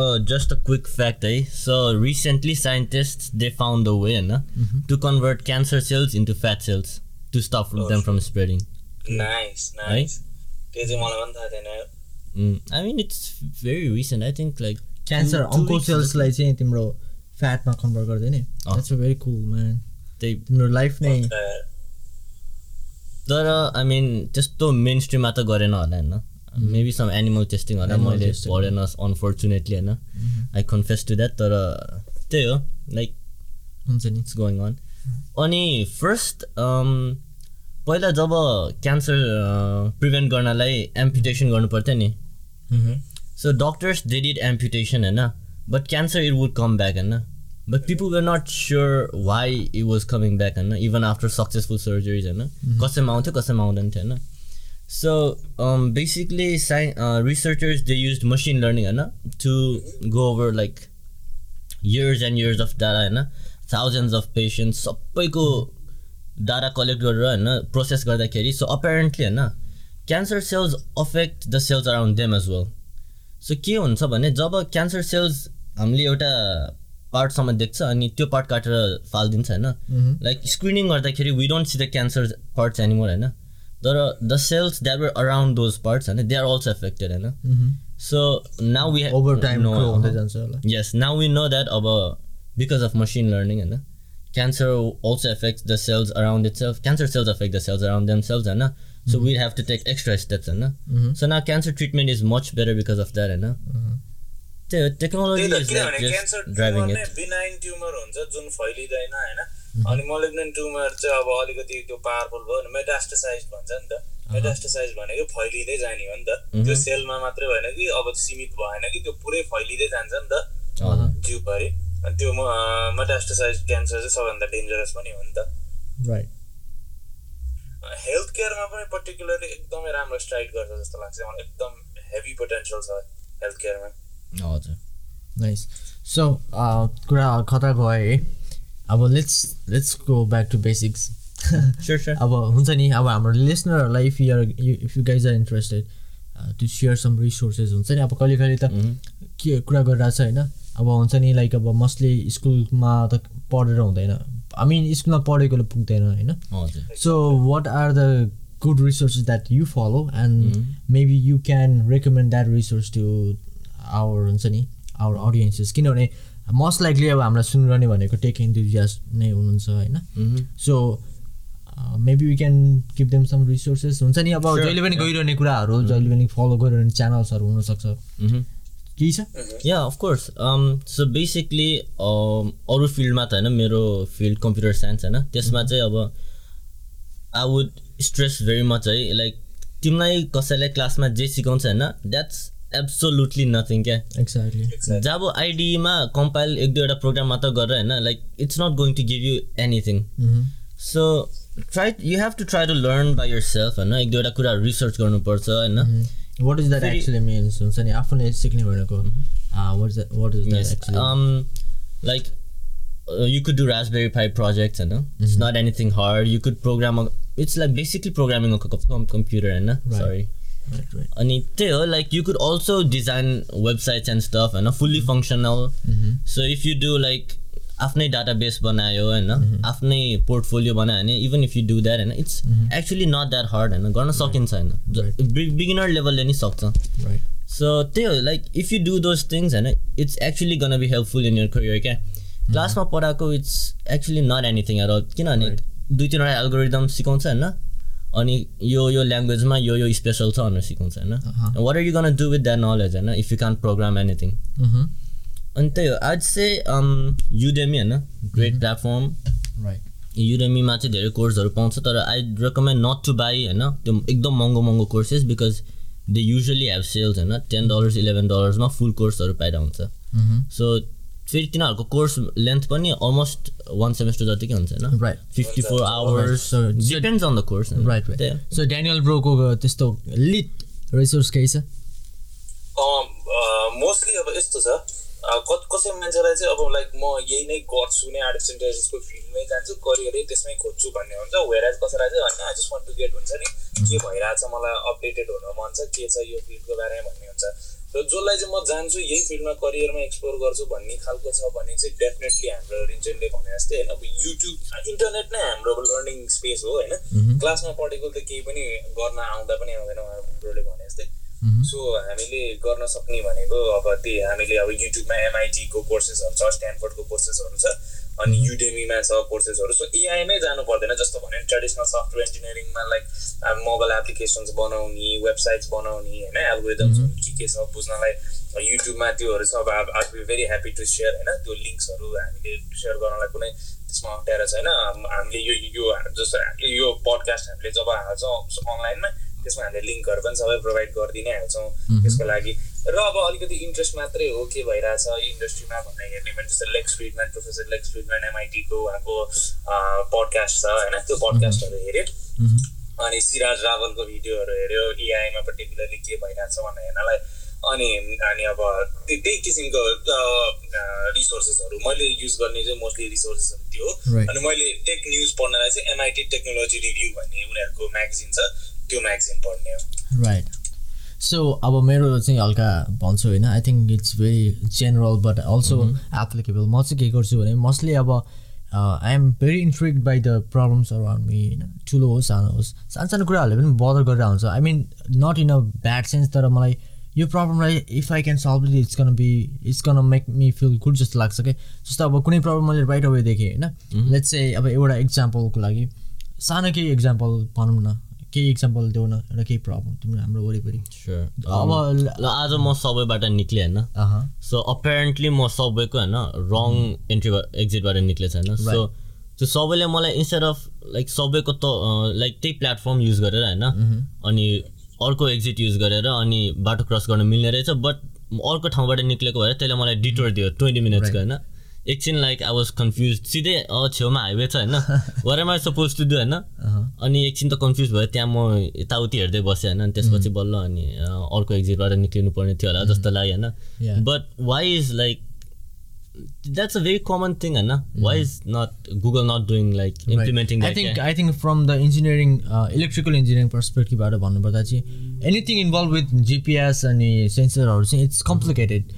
Oh, just a quick fact, eh? So recently, scientists they found a way, na, to convert cancer cells into fat cells to stop them from spreading. Nice nice त्यो चाहिँ मलाई पनि थाहा थिएन Mm. I mean, it's very recent. I think like cancer two अङ्को weeks सेल्सलाई चाहिँ तिम्रो फ्याटमा कन्भर्ट गर्दैन अँ। That's a very cool man they तिम्रो लाइफ नै तर आई मिन त्यस्तो मेन स्ट्रिममा त गरेन होला होइन मेबी सम एनिमल टेस्टिङ होला मैले. पढेन अनफोर्चुनेटली होइन आई कन्फेस टु द्याट तर त्यही हो लाइक हुन्छ नि। इट्स गोइङ अन अनि फर्स्ट पहिला जब क्यान्सर प्रिभेन्ट गर्नलाई एम्पुटेसन गर्नु पर्थ्यो नि। So doctors they did amputation होइन but cancer it would come back होइन but people were not sure why it was coming back होइन इभन आफ्टर सक्सेसफुल सर्जरिज होइन कसैमा आउँथ्यो कसैमा आउँदैन थियो होइन so basically Sai researchers they use machine learning होइन to go over like years and years of data होइन thousands of patients सबैको डाटा कलेक्ट गरेर होइन प्रोसेस गर्दाखेरि सो अपेरेन्टली होइन cancer cells affect the cells around them as well so के हुन्छ भने जब क्यान्सर सेल्स हामीले एउटा पार्टसम्म देख्छ अनि त्यो पार्ट काटेर फालिदिन्छ होइन लाइक स्क्रिनिङ गर्दाखेरि we don't see the cancer parts anymore होइन तर the cells that were around those parts होइन दे आर अल्सो एफेक्टेड होइन so now we over time Yes, now we know that about because of machine learning, and cancer also affects the cells around itself. Cancer cells affect the cells around themselves, and so we have to take extra steps, and so now cancer treatment is much better because of that, and the technology त्यही cancer driving tumour नै it. Benign tumour हुन्छ जुन फैलिँदैन होइन अनि मलिग्नेन्ट tumour चाहिँ अब अलिकति त्यो पावरफुल भयो भने मेटास्टोसाइज भन्छ नि त। मेटास्टोसाइज भनेको फैलिँदै जाने हो नि त। त्यो सेलमा मात्रै भएन कि अब सीमित भएन कि त्यो पुरै फैलिँदै जान्छ नि त। जिउभरि अनि त्यो मेटास्टोसाइज क्यान्सर चाहिँ सबभन्दा डेन्जरस पनि हो नि त। राइट हेल्थ केयरमा पनि पर्टिकुलरली एकदमै राम्रो स्ट्राइक गर्छ जस्तो लाग्छ। मलाई एकदम हेभी पोटेन्सियल छ हेल्थ केयरमा हजुर नाइस सो कुरा कता गयो है। अब let's let's go back to basics. अब हुन्छ नि अब हाम्रो लिसनरहरूलाई if you're if you guys are interested to share some resources हुन्छ नि अब कहिले कहिले त के कुरा गरिरहेको छ होइन अब हुन्छ नि लाइक अब मस्टली स्कुलमा त पढेर हुँदैन. आई मिन स्कुलमा पढेकोले पुग्दैन होइन। So, what are the good resources that you follow, and maybe you can recommend that resource to our हुन्छ नि our audiences? किनभने मोस्ट लाइकली अब हामीलाई सुनिरहने भनेको टेक इन्थुजियास्ट नै हुनुहुन्छ होइन? So maybe we can give them some resources हुन्छ नि अब जहिले पनि. गइरहने कुराहरू जहिले पनि फलो गरिरहने च्यानल्सहरू हुनसक्छ। Mhm. केही छ? या अफकोर्स सो बेसिकली अरू फिल्डमा त होइन मेरो फिल्ड कम्प्युटर साइन्स होइन। त्यसमा चाहिँ अब I would stress very much है लाइक तिमीलाई कसैलाई क्लासमा जे सिकाउँछ होइन द्याट्स एब्सोल्युटली नथिङ क्या एक्ज्याक्टली जब आइडीमा कम्पाइल एक दुईवटा प्रोग्राम मात्र गरेर होइन like it's not going to give you anything so try you have to try to learn by yourself होइन एक दुईवटा कुराहरू रिसर्च गर्नुपर्छ होइन what is that actually means हुन्छ नि आफूले सिक्ने भनेको। What is what is that actually um, like uh, you could do Raspberry Pi projects, and it's not anything hard. You could program. A, right And it, like you could also design websites and stuff, and fully functional. So if you do like आफ्नै database बनायो होइन आफ्नै portfolio बनायो भने even if you do that होइन it's actually not that hard होइन गर्न सकिन्छ होइन बिगिनर लेभलले नि सक्छ। सो त्यही हो like if you do those things होइन it's actually gonna be helpful in your career क्या क्लासमा पढाएको it's actually not anything at all किनभने दुई तिनवटा एल्गोरिदम सिकाउँछ होइन? अनि यो यो ल्याङ्ग्वेजमा यो यो स्पेसल छ भनेर सिकाउँछ होइन. What are you gonna do with that knowledge होइन? If you can program anything अनि त्यही हो आज चाहिँ युडेमी होइन? ग्रेट प्लेटफर्म राइट युडेमीमा चाहिँ धेरै कोर्सहरू पाउँछ तर I recommend not to buy होइन? त्यो एकदम महँगो महँगो courses because they usually have sales होइन? टेन डलर्स इलेभेन डलर्समा फुल कोर्सहरू पाइरहेको हुन्छ सो फेरि तिनीहरूको कोर्स लेन्थ पनि अलमोस्ट वान सेमेस्टर जतिकै हुन्छ होइन? Right fifty four hours So- depends on the course right right so Daniel ब्रोको त्यस्तो लिट रिसोर्स केही छ? मोस्टली अब यस्तो छ। क कसै मान्छेलाई चाहिँ अब लाइक म यही नै गर्छु नै आर्टिफिसियल इन्टेलिजेन्सको फिल्डमै जान्छु करियरै त्यसमै खोज्छु भन्ने हुन्छ। वेराज कसैलाई चाहिँ होइन I just want to get हुन्छ नि। के भइरहेछ मलाई अपडेटेड हुन मन छ के छ यो फिल्डको बारेमा भन्ने हुन्छ। र जसलाई चाहिँ म जान्छु यही फिल्डमा करियरमा एक्सप्लोर गर्छु भन्ने खालको छ भने चाहिँ डेफिनेटली हाम्रो रिन्चनले भने जस्तै होइन अब युट्युब इन्टरनेट नै हाम्रो लर्निङ स्पेस हो होइन? क्लासमा पढेको त केही पनि गर्न आउँदा पनि आउँदैन उहाँहरूले भने जस्तै। सो हामीले गर्न सक्ने भनेको अब त्यही हामीले अब युट्युबमा एमआइटीको कोर्सेसहरू छ स्ट्यान्फोर्डको कोर्सेसहरू छ। अनि युडेमीमा छ कोर्सेसहरू सो एआईमै जानु पर्दैन जस्तो भने ट्रेडिसनल सफ्टवेयर इन्जिनियरिङमा लाइक मोबाइल एप्लिकेसन्स बनाउने वेबसाइट्स बनाउने होइन एल्गोरिदम्सहरू के के छ बुझ्नलाई। युट्युबमा त्योहरू छ अब I be very happy to share होइन त्यो लिङ्क्सहरू हामीले सेयर गर्नलाई कुनै त्यसमा अप्ठ्यारो छैन। हाम- हामीले यो यो जस्तो यो पडकास्ट हामीले जब हाल्छौँ अनलाइनमा त्यसमा हामीले लिङ्कहरू पनि सबै प्रोभाइड गरिदिनै हाल्छौँ। त्यसको लागि र अब अलिकति इन्ट्रेस्ट मात्रै हो के भइरहेछ इन्डस्ट्रीमा भन्ने हेर्ने भने जस्तो Lex Fridman professor Lex Fridman एमआइटीको उहाँको पडकास्ट छ होइन? त्यो पडकास्टहरू हेऱ्यो। अनि सिराज रावलको भिडियोहरू हेऱ्यो एआईमा पर्टिकुलरली के भइरहेछ भनेर हेर्नलाई। अनि अनि अब त्य- त्यही किसिमको रिसोर्सेसहरू मैले युज गर्ने चाहिँ मोस्टली रिसोर्सेसहरू त्यो हो. अनि मैले टेक न्युज पढ्नलाई चाहिँ एमआइटी टेक्नोलोजी रिभ्यू भन्ने उनीहरूको म्यागजिन छ। त्यो म्यागजिन पढ्ने हो। राइट सो अब मेरो चाहिँ हल्का भन्छु होइन I think it's very general but also applicable म चाहिँ के गर्छु भने मोस्टली अब I am very intrigued by the problems around me होइन। ठुलो होस् सानो होस्। सानो सानो कुराहरूले पनि बदर गरेर हुन्छ I mean not in a bad sense तर मलाई यो प्रब्लमलाई if I can solve it it's gonna be it's gonna make me feel good जस्तो लाग्छ क्या जस्तो अब कुनै प्रब्लम मैले राइट अवे देखेँ होइन? लेट्स चाहिँ अब एउटा इक्जाम्पलको लागि। सानो केही इक्जाम्पल भनौँ न। केही इक्जाम्पल देऊ न एउटा केही प्रब्लम तिम्रो हाम्रो वरिपरि। अब आज म सबैबाट निक्लेँ होइन। सो अपेरेन्टली म सबैको होइन रङ एन्ट्री एक्जिटबाट निक्लेछ होइन। सो त्यो सबैले मलाई इन्स्टेड अफ लाइक सबैको त लाइक त्यही प्लेटफर्म युज गरेर होइन अनि अर्को एक्जिट युज गरेर अनि बाटो क्रस गर्न मिल्ने रहेछ बट अर्को ठाउँबाट निक्लेको भएर त्यसले मलाई डिटोर दियो ट्वेन्टी मिनट्सको होइन। एकछिन लाइक आई वाज कन्फ्युज सिधै अँ छेउमा हाइवे छ होइन where am I suppose to do होइन अनि एकछिन त कन्फ्युज भयो त्यहाँ म यताउति हेर्दै बसेँ होइन? अनि त्यसपछि बल्ल अनि अर्को एक्जिटबाट निक्लिनु पर्ने थियो होला जस्तो लाग्यो Yeah. होइन? But why is like that's a very common thing होइन why is not Google not doing like implementing I think I think from the engineering electrical engineering पर्सपेक्टिभबाट भन्नुपर्दा चाहिँ एनिथिङ इन्भल्भ विथ जिपिएस अनि सेन्सरहरू चाहिँ it's complicated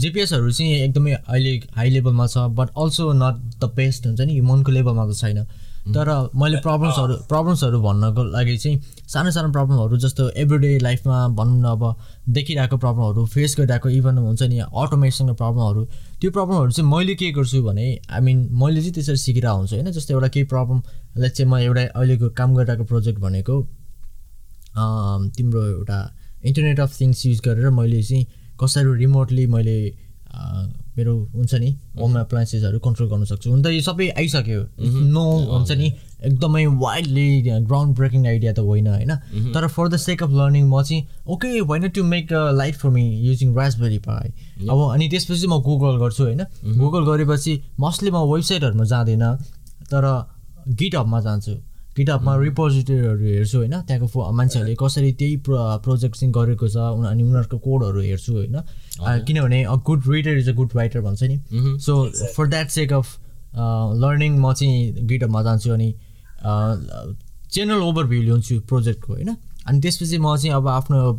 जिपिएसहरू चाहिँ एकदमै अहिले high लेभलमा छ but also not the best हुन्छ नि मनको लेभलमा त छैन। तर मैले प्रब्लम्सहरू प्रब्लम्सहरू भन्नको लागि चाहिँ सानो सानो प्रब्लमहरू जस्तो एभ्रिडे लाइफमा भनौँ न अब देखिरहेको प्रब्लमहरू फेस गरिरहेको इभन हुन्छ नि अटोमेसनको प्रब्लमहरू त्यो प्रब्लमहरू चाहिँ मैले के गर्छु भने आई मिन मैले चाहिँ त्यसरी सिकिरहेको हुन्छु होइन? जस्तो एउटा केही प्रब्लमलाई चाहिँ म एउटा अहिलेको काम गरिरहेको प्रोजेक्ट भनेको तिम्रो एउटा इन्टरनेट अफ थिङ्स युज गरेर मैले चाहिँ कसरी रिमोटली मैले मेरो हुन्छ नि होम एप्लायन्सेसहरू कन्ट्रोल गर्न सक्छु। हुन त यो सबै आइसक्यो। नो हुन्छ नि एकदमै वाइल्डली ग्राउन्ड ब्रेकिङ आइडिया त होइन होइन? तर for the sake of learning म चाहिँ ओके होइन to make a life for me using Raspberry Pi अब अनि त्यसपछि म गुगल गर्छु होइन? गुगल गरेपछि मोस्टली म वेबसाइटहरूमा जाँदिनँ तर गिटहबमा जान्छु। गिटहबमा रिपोजिटरीहरू हेर्छु होइन त्यहाँको फो मान्छेहरूले कसरी त्यही प्रो प्रोजेक्ट चाहिँ गरेको छ अनि उनीहरूको कोडहरू हेर्छु होइन। किनभने a good reader is a good writer भन्छ नि। So for that sake of learning म चाहिँ गिटहबमा जान्छु अनि जेनरल ओभरभ्यू ल्याउँछु प्रोजेक्टको होइन। अनि त्यसपछि म चाहिँ अब आफ्नो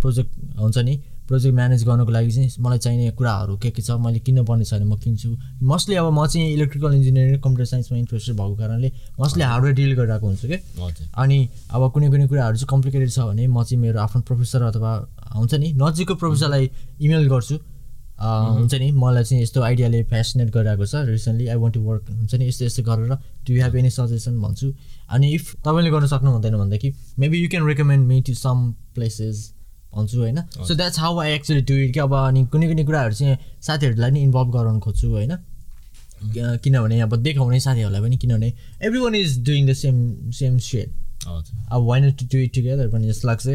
प्रोजेक्ट हुन्छ नि प्रोजेक्ट म्यानेज गर्नको लागि चाहिँ मलाई चाहिने कुराहरू के के छ मैले किन्नुपर्ने छ भने म किन्छु। मोस्टली अब म चाहिँ इलेक्ट्रिकल इन्जिनियरिङ कम्प्युटर साइन्समा इन्ट्रेस्टेड भएको कारणले मोस्टली हार्डवेयर डिल गरिरहेको हुन्छु कि। अनि अब कुनै कुनै कुराहरू चाहिँ कम्प्लिकेटेड छ भने म चाहिँ मेरो आफ्नो प्रोफेसर अथवा हुन्छ नि नजिकको प्रोफेसरलाई इमेल गर्छु। हुन्छ नि मलाई चाहिँ यस्तो आइडियाले फेसिनेट गरिरहेको छ recently I want to work हुन्छ नि यस्तो यस्तो गरेर do you have any suggestion भन्छु। अनि इफ तपाईँले गर्न सक्नु हुँदैन भनेदेखि maybe you can recommend me to some places भन्छु होइन। So that's how I actually do it कि अब अनि कुनै कुनै कुराहरू चाहिँ साथीहरूलाई नि इन्भल्भ गराउनु खोज्छु होइन। किनभने अब देखाउने साथीहरूलाई पनि किनभने everyone is doing the same same said अब want to do it together पनि जस्तो लाग्छ।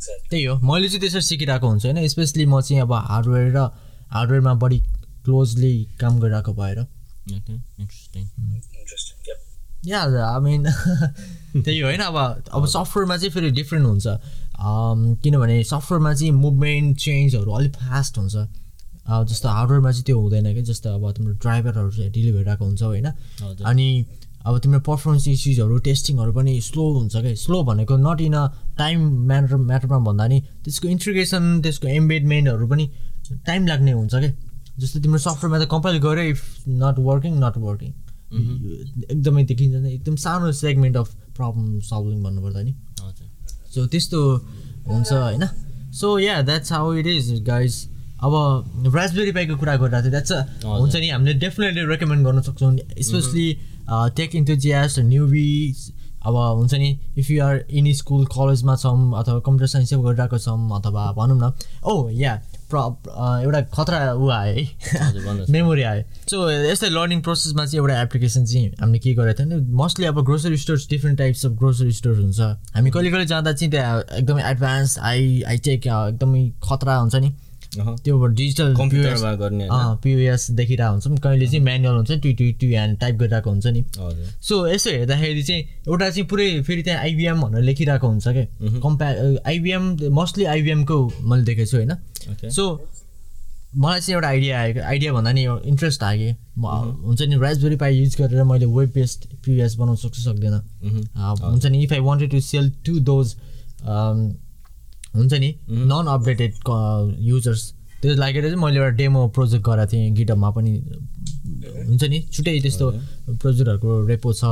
त्यही हो मैले चाहिँ त्यसरी सिकिरहेको हुन्छु होइन। स्पेसली म चाहिँ अब हार्डवेयर र हार्डवेयरमा बढी क्लोजली काम गरिरहेको भएर। या आई मिन त्यही हो होइन। अब अब सफ्टवेयरमा चाहिँ फेरि डिफ्रेन्ट हुन्छ। किनभने सफ्टवेयरमा चाहिँ मुभमेन्ट चेन्जहरू अलिक फास्ट हुन्छ। जस्तो हार्डवेयरमा चाहिँ त्यो हुँदैन कि जस्तो अब तिम्रो ड्राइभरहरू चाहिँ ढिलो भइरहेको हुन्छ होइन। अनि अब तिम्रो पर्फर्मेन्स इस्युजहरू टेस्टिङहरू पनि स्लो हुन्छ क्या स्लो भनेको not in a time matter म्याटरमा भन्दा नि त्यसको इन्ट्रिगेसन त्यसको एम्बेडमेन्टहरू पनि टाइम लाग्ने हुन्छ क्या जस्तो तिम्रो सफ्टवेयरमा त कम्पाइल गऱ्यो if not working not working एकदमै देखिन्छ नि एकदम सानो सेगमेन्ट अफ प्रब्लम सल्भिङ भन्नुपर्दा नि। हजुर। सो त्यस्तो हुन्छ होइन? So yeah that's how it is guys अब रासबेरी पाईको कुरा गरिरहेको थियो द्याट्स हुन्छ नि हामीले डेफिनेटली रेकमेन्ड गर्न सक्छौँ। स्पेसली टेक इन्थुजियास्ट न्युबी अब हुन्छ नि if you are in school कलेजमा छौँ अथवा कम्प्युटर साइन्सै गरिरहेको छौँ अथवा भनौँ न। ओ या प्र अ, एउटा खतरा ऊ आयो है। मेमोरी आयो। सो यस्तै लर्निङ प्रोसेसमा चाहिँ एउटा एप्लिकेसन चाहिँ हामीले के गरेको थियो भने मोस्टली अब grocery stores different types of grocery store हुन्छ। हामी कहिले कहिले जाँदा चाहिँ त्यहाँ एकदमै एडभान्स आई आई टेक एकदमै खतरा हुन्छ नि। त्यो डिजिटल कम्प्युटरमा गर्ने? पिओएस देखिरहेको हुन्छौँ। कहिले चाहिँ म्यानुअल हुन्छ to to to hand type गरिरहेको हुन्छ नि। सो यसो हेर्दाखेरि चाहिँ एउटा चाहिँ पुरै फेरि त्यहाँ आइबिएम भनेर लेखिरहेको हुन्छ क्या कम्पा आइबिएम मोस्टली आइबिएमको मैले देखेको छु होइन। सो मलाई चाहिँ एउटा आइडिया आएको आइडिया भन्दा नि इन्ट्रेस्ट लाग्यो हुन्छ नि रासबेरी पाई युज गरेर मैले वेब बेस्ड पिएस बनाउन सक्छु सक्दैन। हुन्छ नि if I wanted to sell to those हुन्छ नि? नन अपडेटेड युजर्स त्यो लागेर चाहिँ मैले एउटा डेमो प्रोजेक्ट गराएको थिएँ गिटअपमा पनि। हुन्छ नि? छुट्टै त्यस्तो प्रोजेक्टहरूको रेपो छ।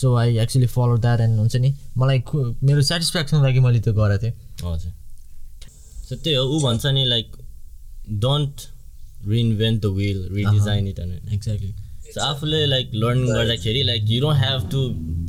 So I actually follow that and हुन्छ नि? मलाई मेरो सेटिस्फ्याक्सनको लागि मैले त्यो गरेको थिएँ। हजुर। सो त्यही हो। ऊ भन्छ नि like don't reinvent the wheel redesign it होइन एक्ज्याक्टली सो आफूले लाइक लर्निङ गर्दाखेरि like you don't have to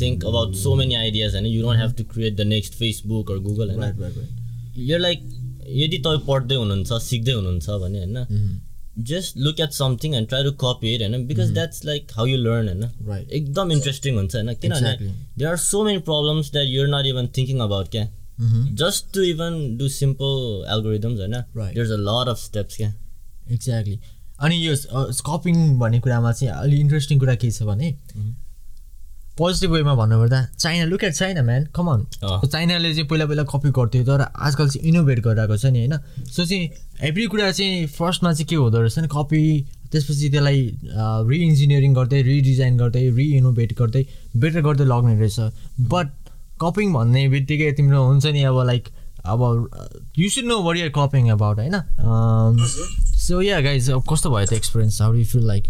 think about so many ideas होइन? You don't have to create the next Facebook or Google होइन? यो like यदि तपाईँ पढ्दै हुनुहुन्छ सिक्दै हुनुहुन्छ भने होइन just look at something and try to copy it होइन? Because that's like how you learn होइन? एकदम इन्ट्रेस्टिङ हुन्छ होइन? किनभने. There are so many problems that you're not even thinking about क्या just to even do simple algorithms होइन. There a lot of steps क्या exactly अनि यो स्कपिङ भन्ने कुरामा चाहिँ अलिक इन्ट्रेस्टिङ कुरा के छ भने पोजिटिभ वेमा भन्नुपर्दा China look at China man come on. चाइनाले चाहिँ पहिला पहिला कपी गर्थ्यो तर आजकल चाहिँ इनोभेट गरिरहेको छ नि होइन? सो चाहिँ एभ्री कुरा चाहिँ फर्स्टमा चाहिँ के हुँदो रहेछ नि कपी त्यसपछि त्यसलाई रिइन्जिनियरिङ गर्दै रिडिजाइन गर्दै रिइनोभेट गर्दै बेटर गर्दै लग्ने रहेछ। बट कपिङ भन्ने बित्तिकै तिम्रो हुन्छ नि अब लाइक अब you should know where you're copying about होइन? सो या गाइज अब कस्तो भयो त experience how you feel like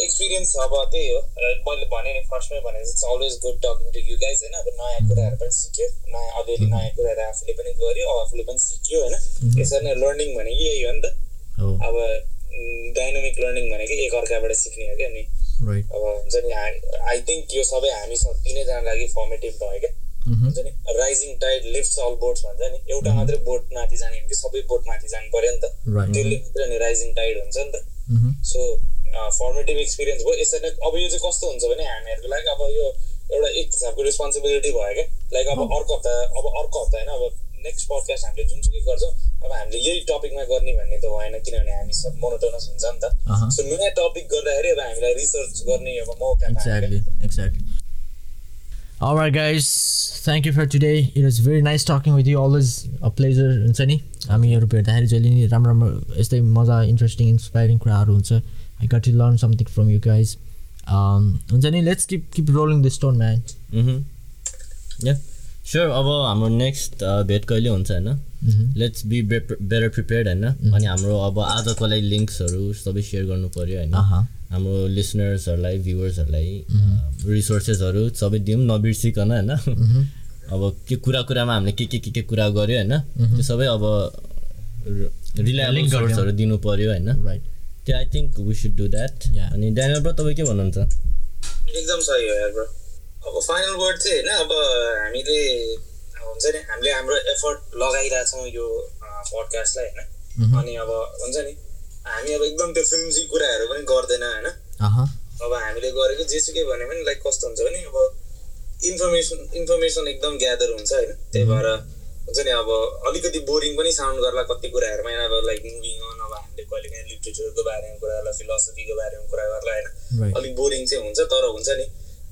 experience अब त्यही हो। र मैले भने नि फर्स्टमै भने it's always good talking to you guys होइन? अब नयाँ कुराहरू पनि सिक्यो। नयाँ अलिअलि नयाँ कुराहरू आफूले पनि गर्यो आफूले पनि सिक्यो होइन? यसरी नै लर्निङ भनेको यही हो नि त। अब डाइनामिक लर्निङ भनेको एकअर्काबाट सिक्ने हो क्या नि। राइट अब हुन्छ नि आई थिङ्क यो सबै हामी सब तिनैजना लागि फर्मेटिभ भयो क्या। हुन्छ नि rising tide lift all boats भन्छ नि। एउटा मात्रै बोट माथि जाने हो कि सबै बोट माथि जानु पऱ्यो नि त। त्यसले मात्रै नि राइजिङ टाइड हुन्छ नि त। सो फर्मेटिभ एक्सपिरियन्स भयो यसरी नै अब यो चाहिँ कस्तो हुन्छ भने हामीहरूको लागि अब यो एउटा एक हिसाबको रेस्पोन्सिबिलिटी भयो क्या लाइक अब अर्को हप्ता अब अर्को हप्ता होइन अब नेक्स्ट पडकास्ट हामीले जुनसुकै गर्छौँ अब हामीले यही टपिकमा गर्ने भन्ने त भएन किनभने हामी सब मोनोटोनस हुन्छ नि. त सो नयाँ टपिक गर्दाखेरि अब हामीलाई रिसर्च गर्ने अब मौका. All right, guys. Thank you for today. It was very nice talking with you. Always a pleasure. हुन्छ नि हामीहरू भेट्दाखेरि जहिले नि राम्रो राम्रो यस्तै मजा इन्ट्रेस्टिङ इन्सपाइरिङ कुराहरू हुन्छ I got to learn something from you guys हुन्छ नि let's keep keep rolling the stone man yeah sure अब हाम्रो नेक्स्ट भेट कहिले हुन्छ होइन? लेट्स बी बेटर प्रिपेयर्ड होइन? अनि हाम्रो अब आजको लागि लिङ्क्सहरू सबै सेयर गर्नु पऱ्यो होइन? हाम्रो लिसनर्सहरूलाई भ्युवर्सहरूलाई रिसोर्सेसहरू सबै दिउँ नबिर्सिकन होइन? अब के कुरा कुरामा हामीले के के के के कुरा गऱ्यो होइन? त्यो सबै अब रिलायबल। सोर्सहरू दिनु पऱ्यो होइन? राइट त्यो I think we should do that Yeah. अनि ड्यानियल ब्रो तपाईँ के भन्नुहुन्छ? एकदम सही हो यार ब्रो अब फाइनल वर्ड चाहिँ होइन अब हामीले हुन्छ नि हामीले हाम्रो एफर्ट लगाइरहेछौँ यो पडकास्टलाई होइन। अनि अब हुन्छ नि हामी अब एकदम त्यो फिल्मजी कुराहरू पनि गर्दैन होइन। अब हामीले गरेको जेसुकै भने लाइक कस्तो हुन्छ भने अब इन्फर्मेसन इन्फर्मेसन एकदम ग्यादर हुन्छ होइन। त्यही भएर हुन्छ नि अब अलिकति बोरिङ पनि साउन्ड गर्ला कति कुराहरूमा अब लाइक मुभिङ अन हामीले कहिले काहीँ लिटरेचरको बारेमा कुरा गर्ला फिलोसफीको बारेमा कुरा गर्ला होइन? अलिक बोरिङ चाहिँ हुन्छ तर हुन्छ नि।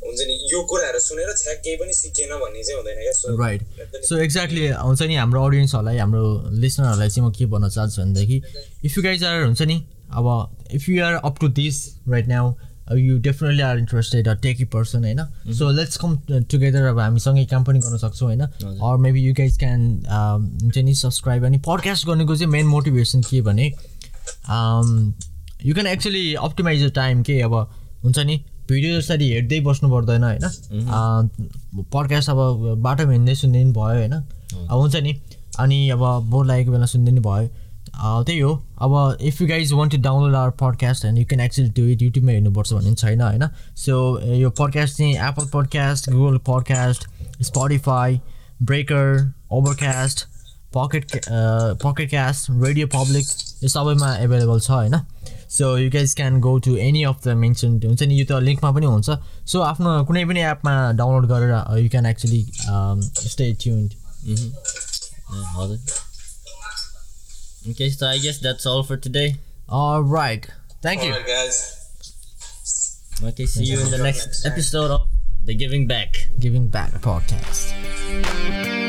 हुन्छ नि यो कुराहरू सुनेर केही पनि सिकेन भन्ने चाहिँ हुँदैन क्या? सो राइट सो एक्ज्याक्टली हुन्छ नि हाम्रो अडियन्सहरूलाई हाम्रो लिसनरहरूलाई चाहिँ म के भन्न चाहन्छु भनेदेखि इफ यु गाइज आर हुन्छ नि अब if you are up to this right now you definitely are interested a techie person होइन? सो लेट्स कम टुगेदर अब हामीसँगै काम पनि गर्न सक्छौँ होइन? Or maybe you guys can हुन्छ नि सब्सक्राइब अनि पडकास्ट गर्नुको चाहिँ मेन मोटिभेसन के भने you can actually optimize the time के अब हुन्छ नि भिडियो जसरी हेर्दै बस्नु पर्दैन होइन? पडकास्ट अब बाटोमा हिँड्दै सुन्दै नि भयो होइन? अब हुन्छ नि अनि अब बोर लागेको बेला सुन्दै नि भयो। त्यही हो। अब if you guys want to download our podcast and you can actually do it युट्युबमा हेर्नुपर्छ भन्ने पनि छैन होइन? सो यो पडकास्ट चाहिँ Apple podcast Google podcast Spotify Breaker Overcast Pocket Pocket Cast radio public यो सबैमा एभाइलेबल छ होइन? So you guys can go to any of the mention हुन्छ नि? यो त लिङ्कमा पनि हुन्छ। सो आफ्नो कुनै पनि एपमा डाउनलोड गरेर you can actually stay tuned हजुर। Okay, so I guess that's all for today. Right thank you Alright, guys. Okay, see you in the next episode of The Giving Back. giving back podcast.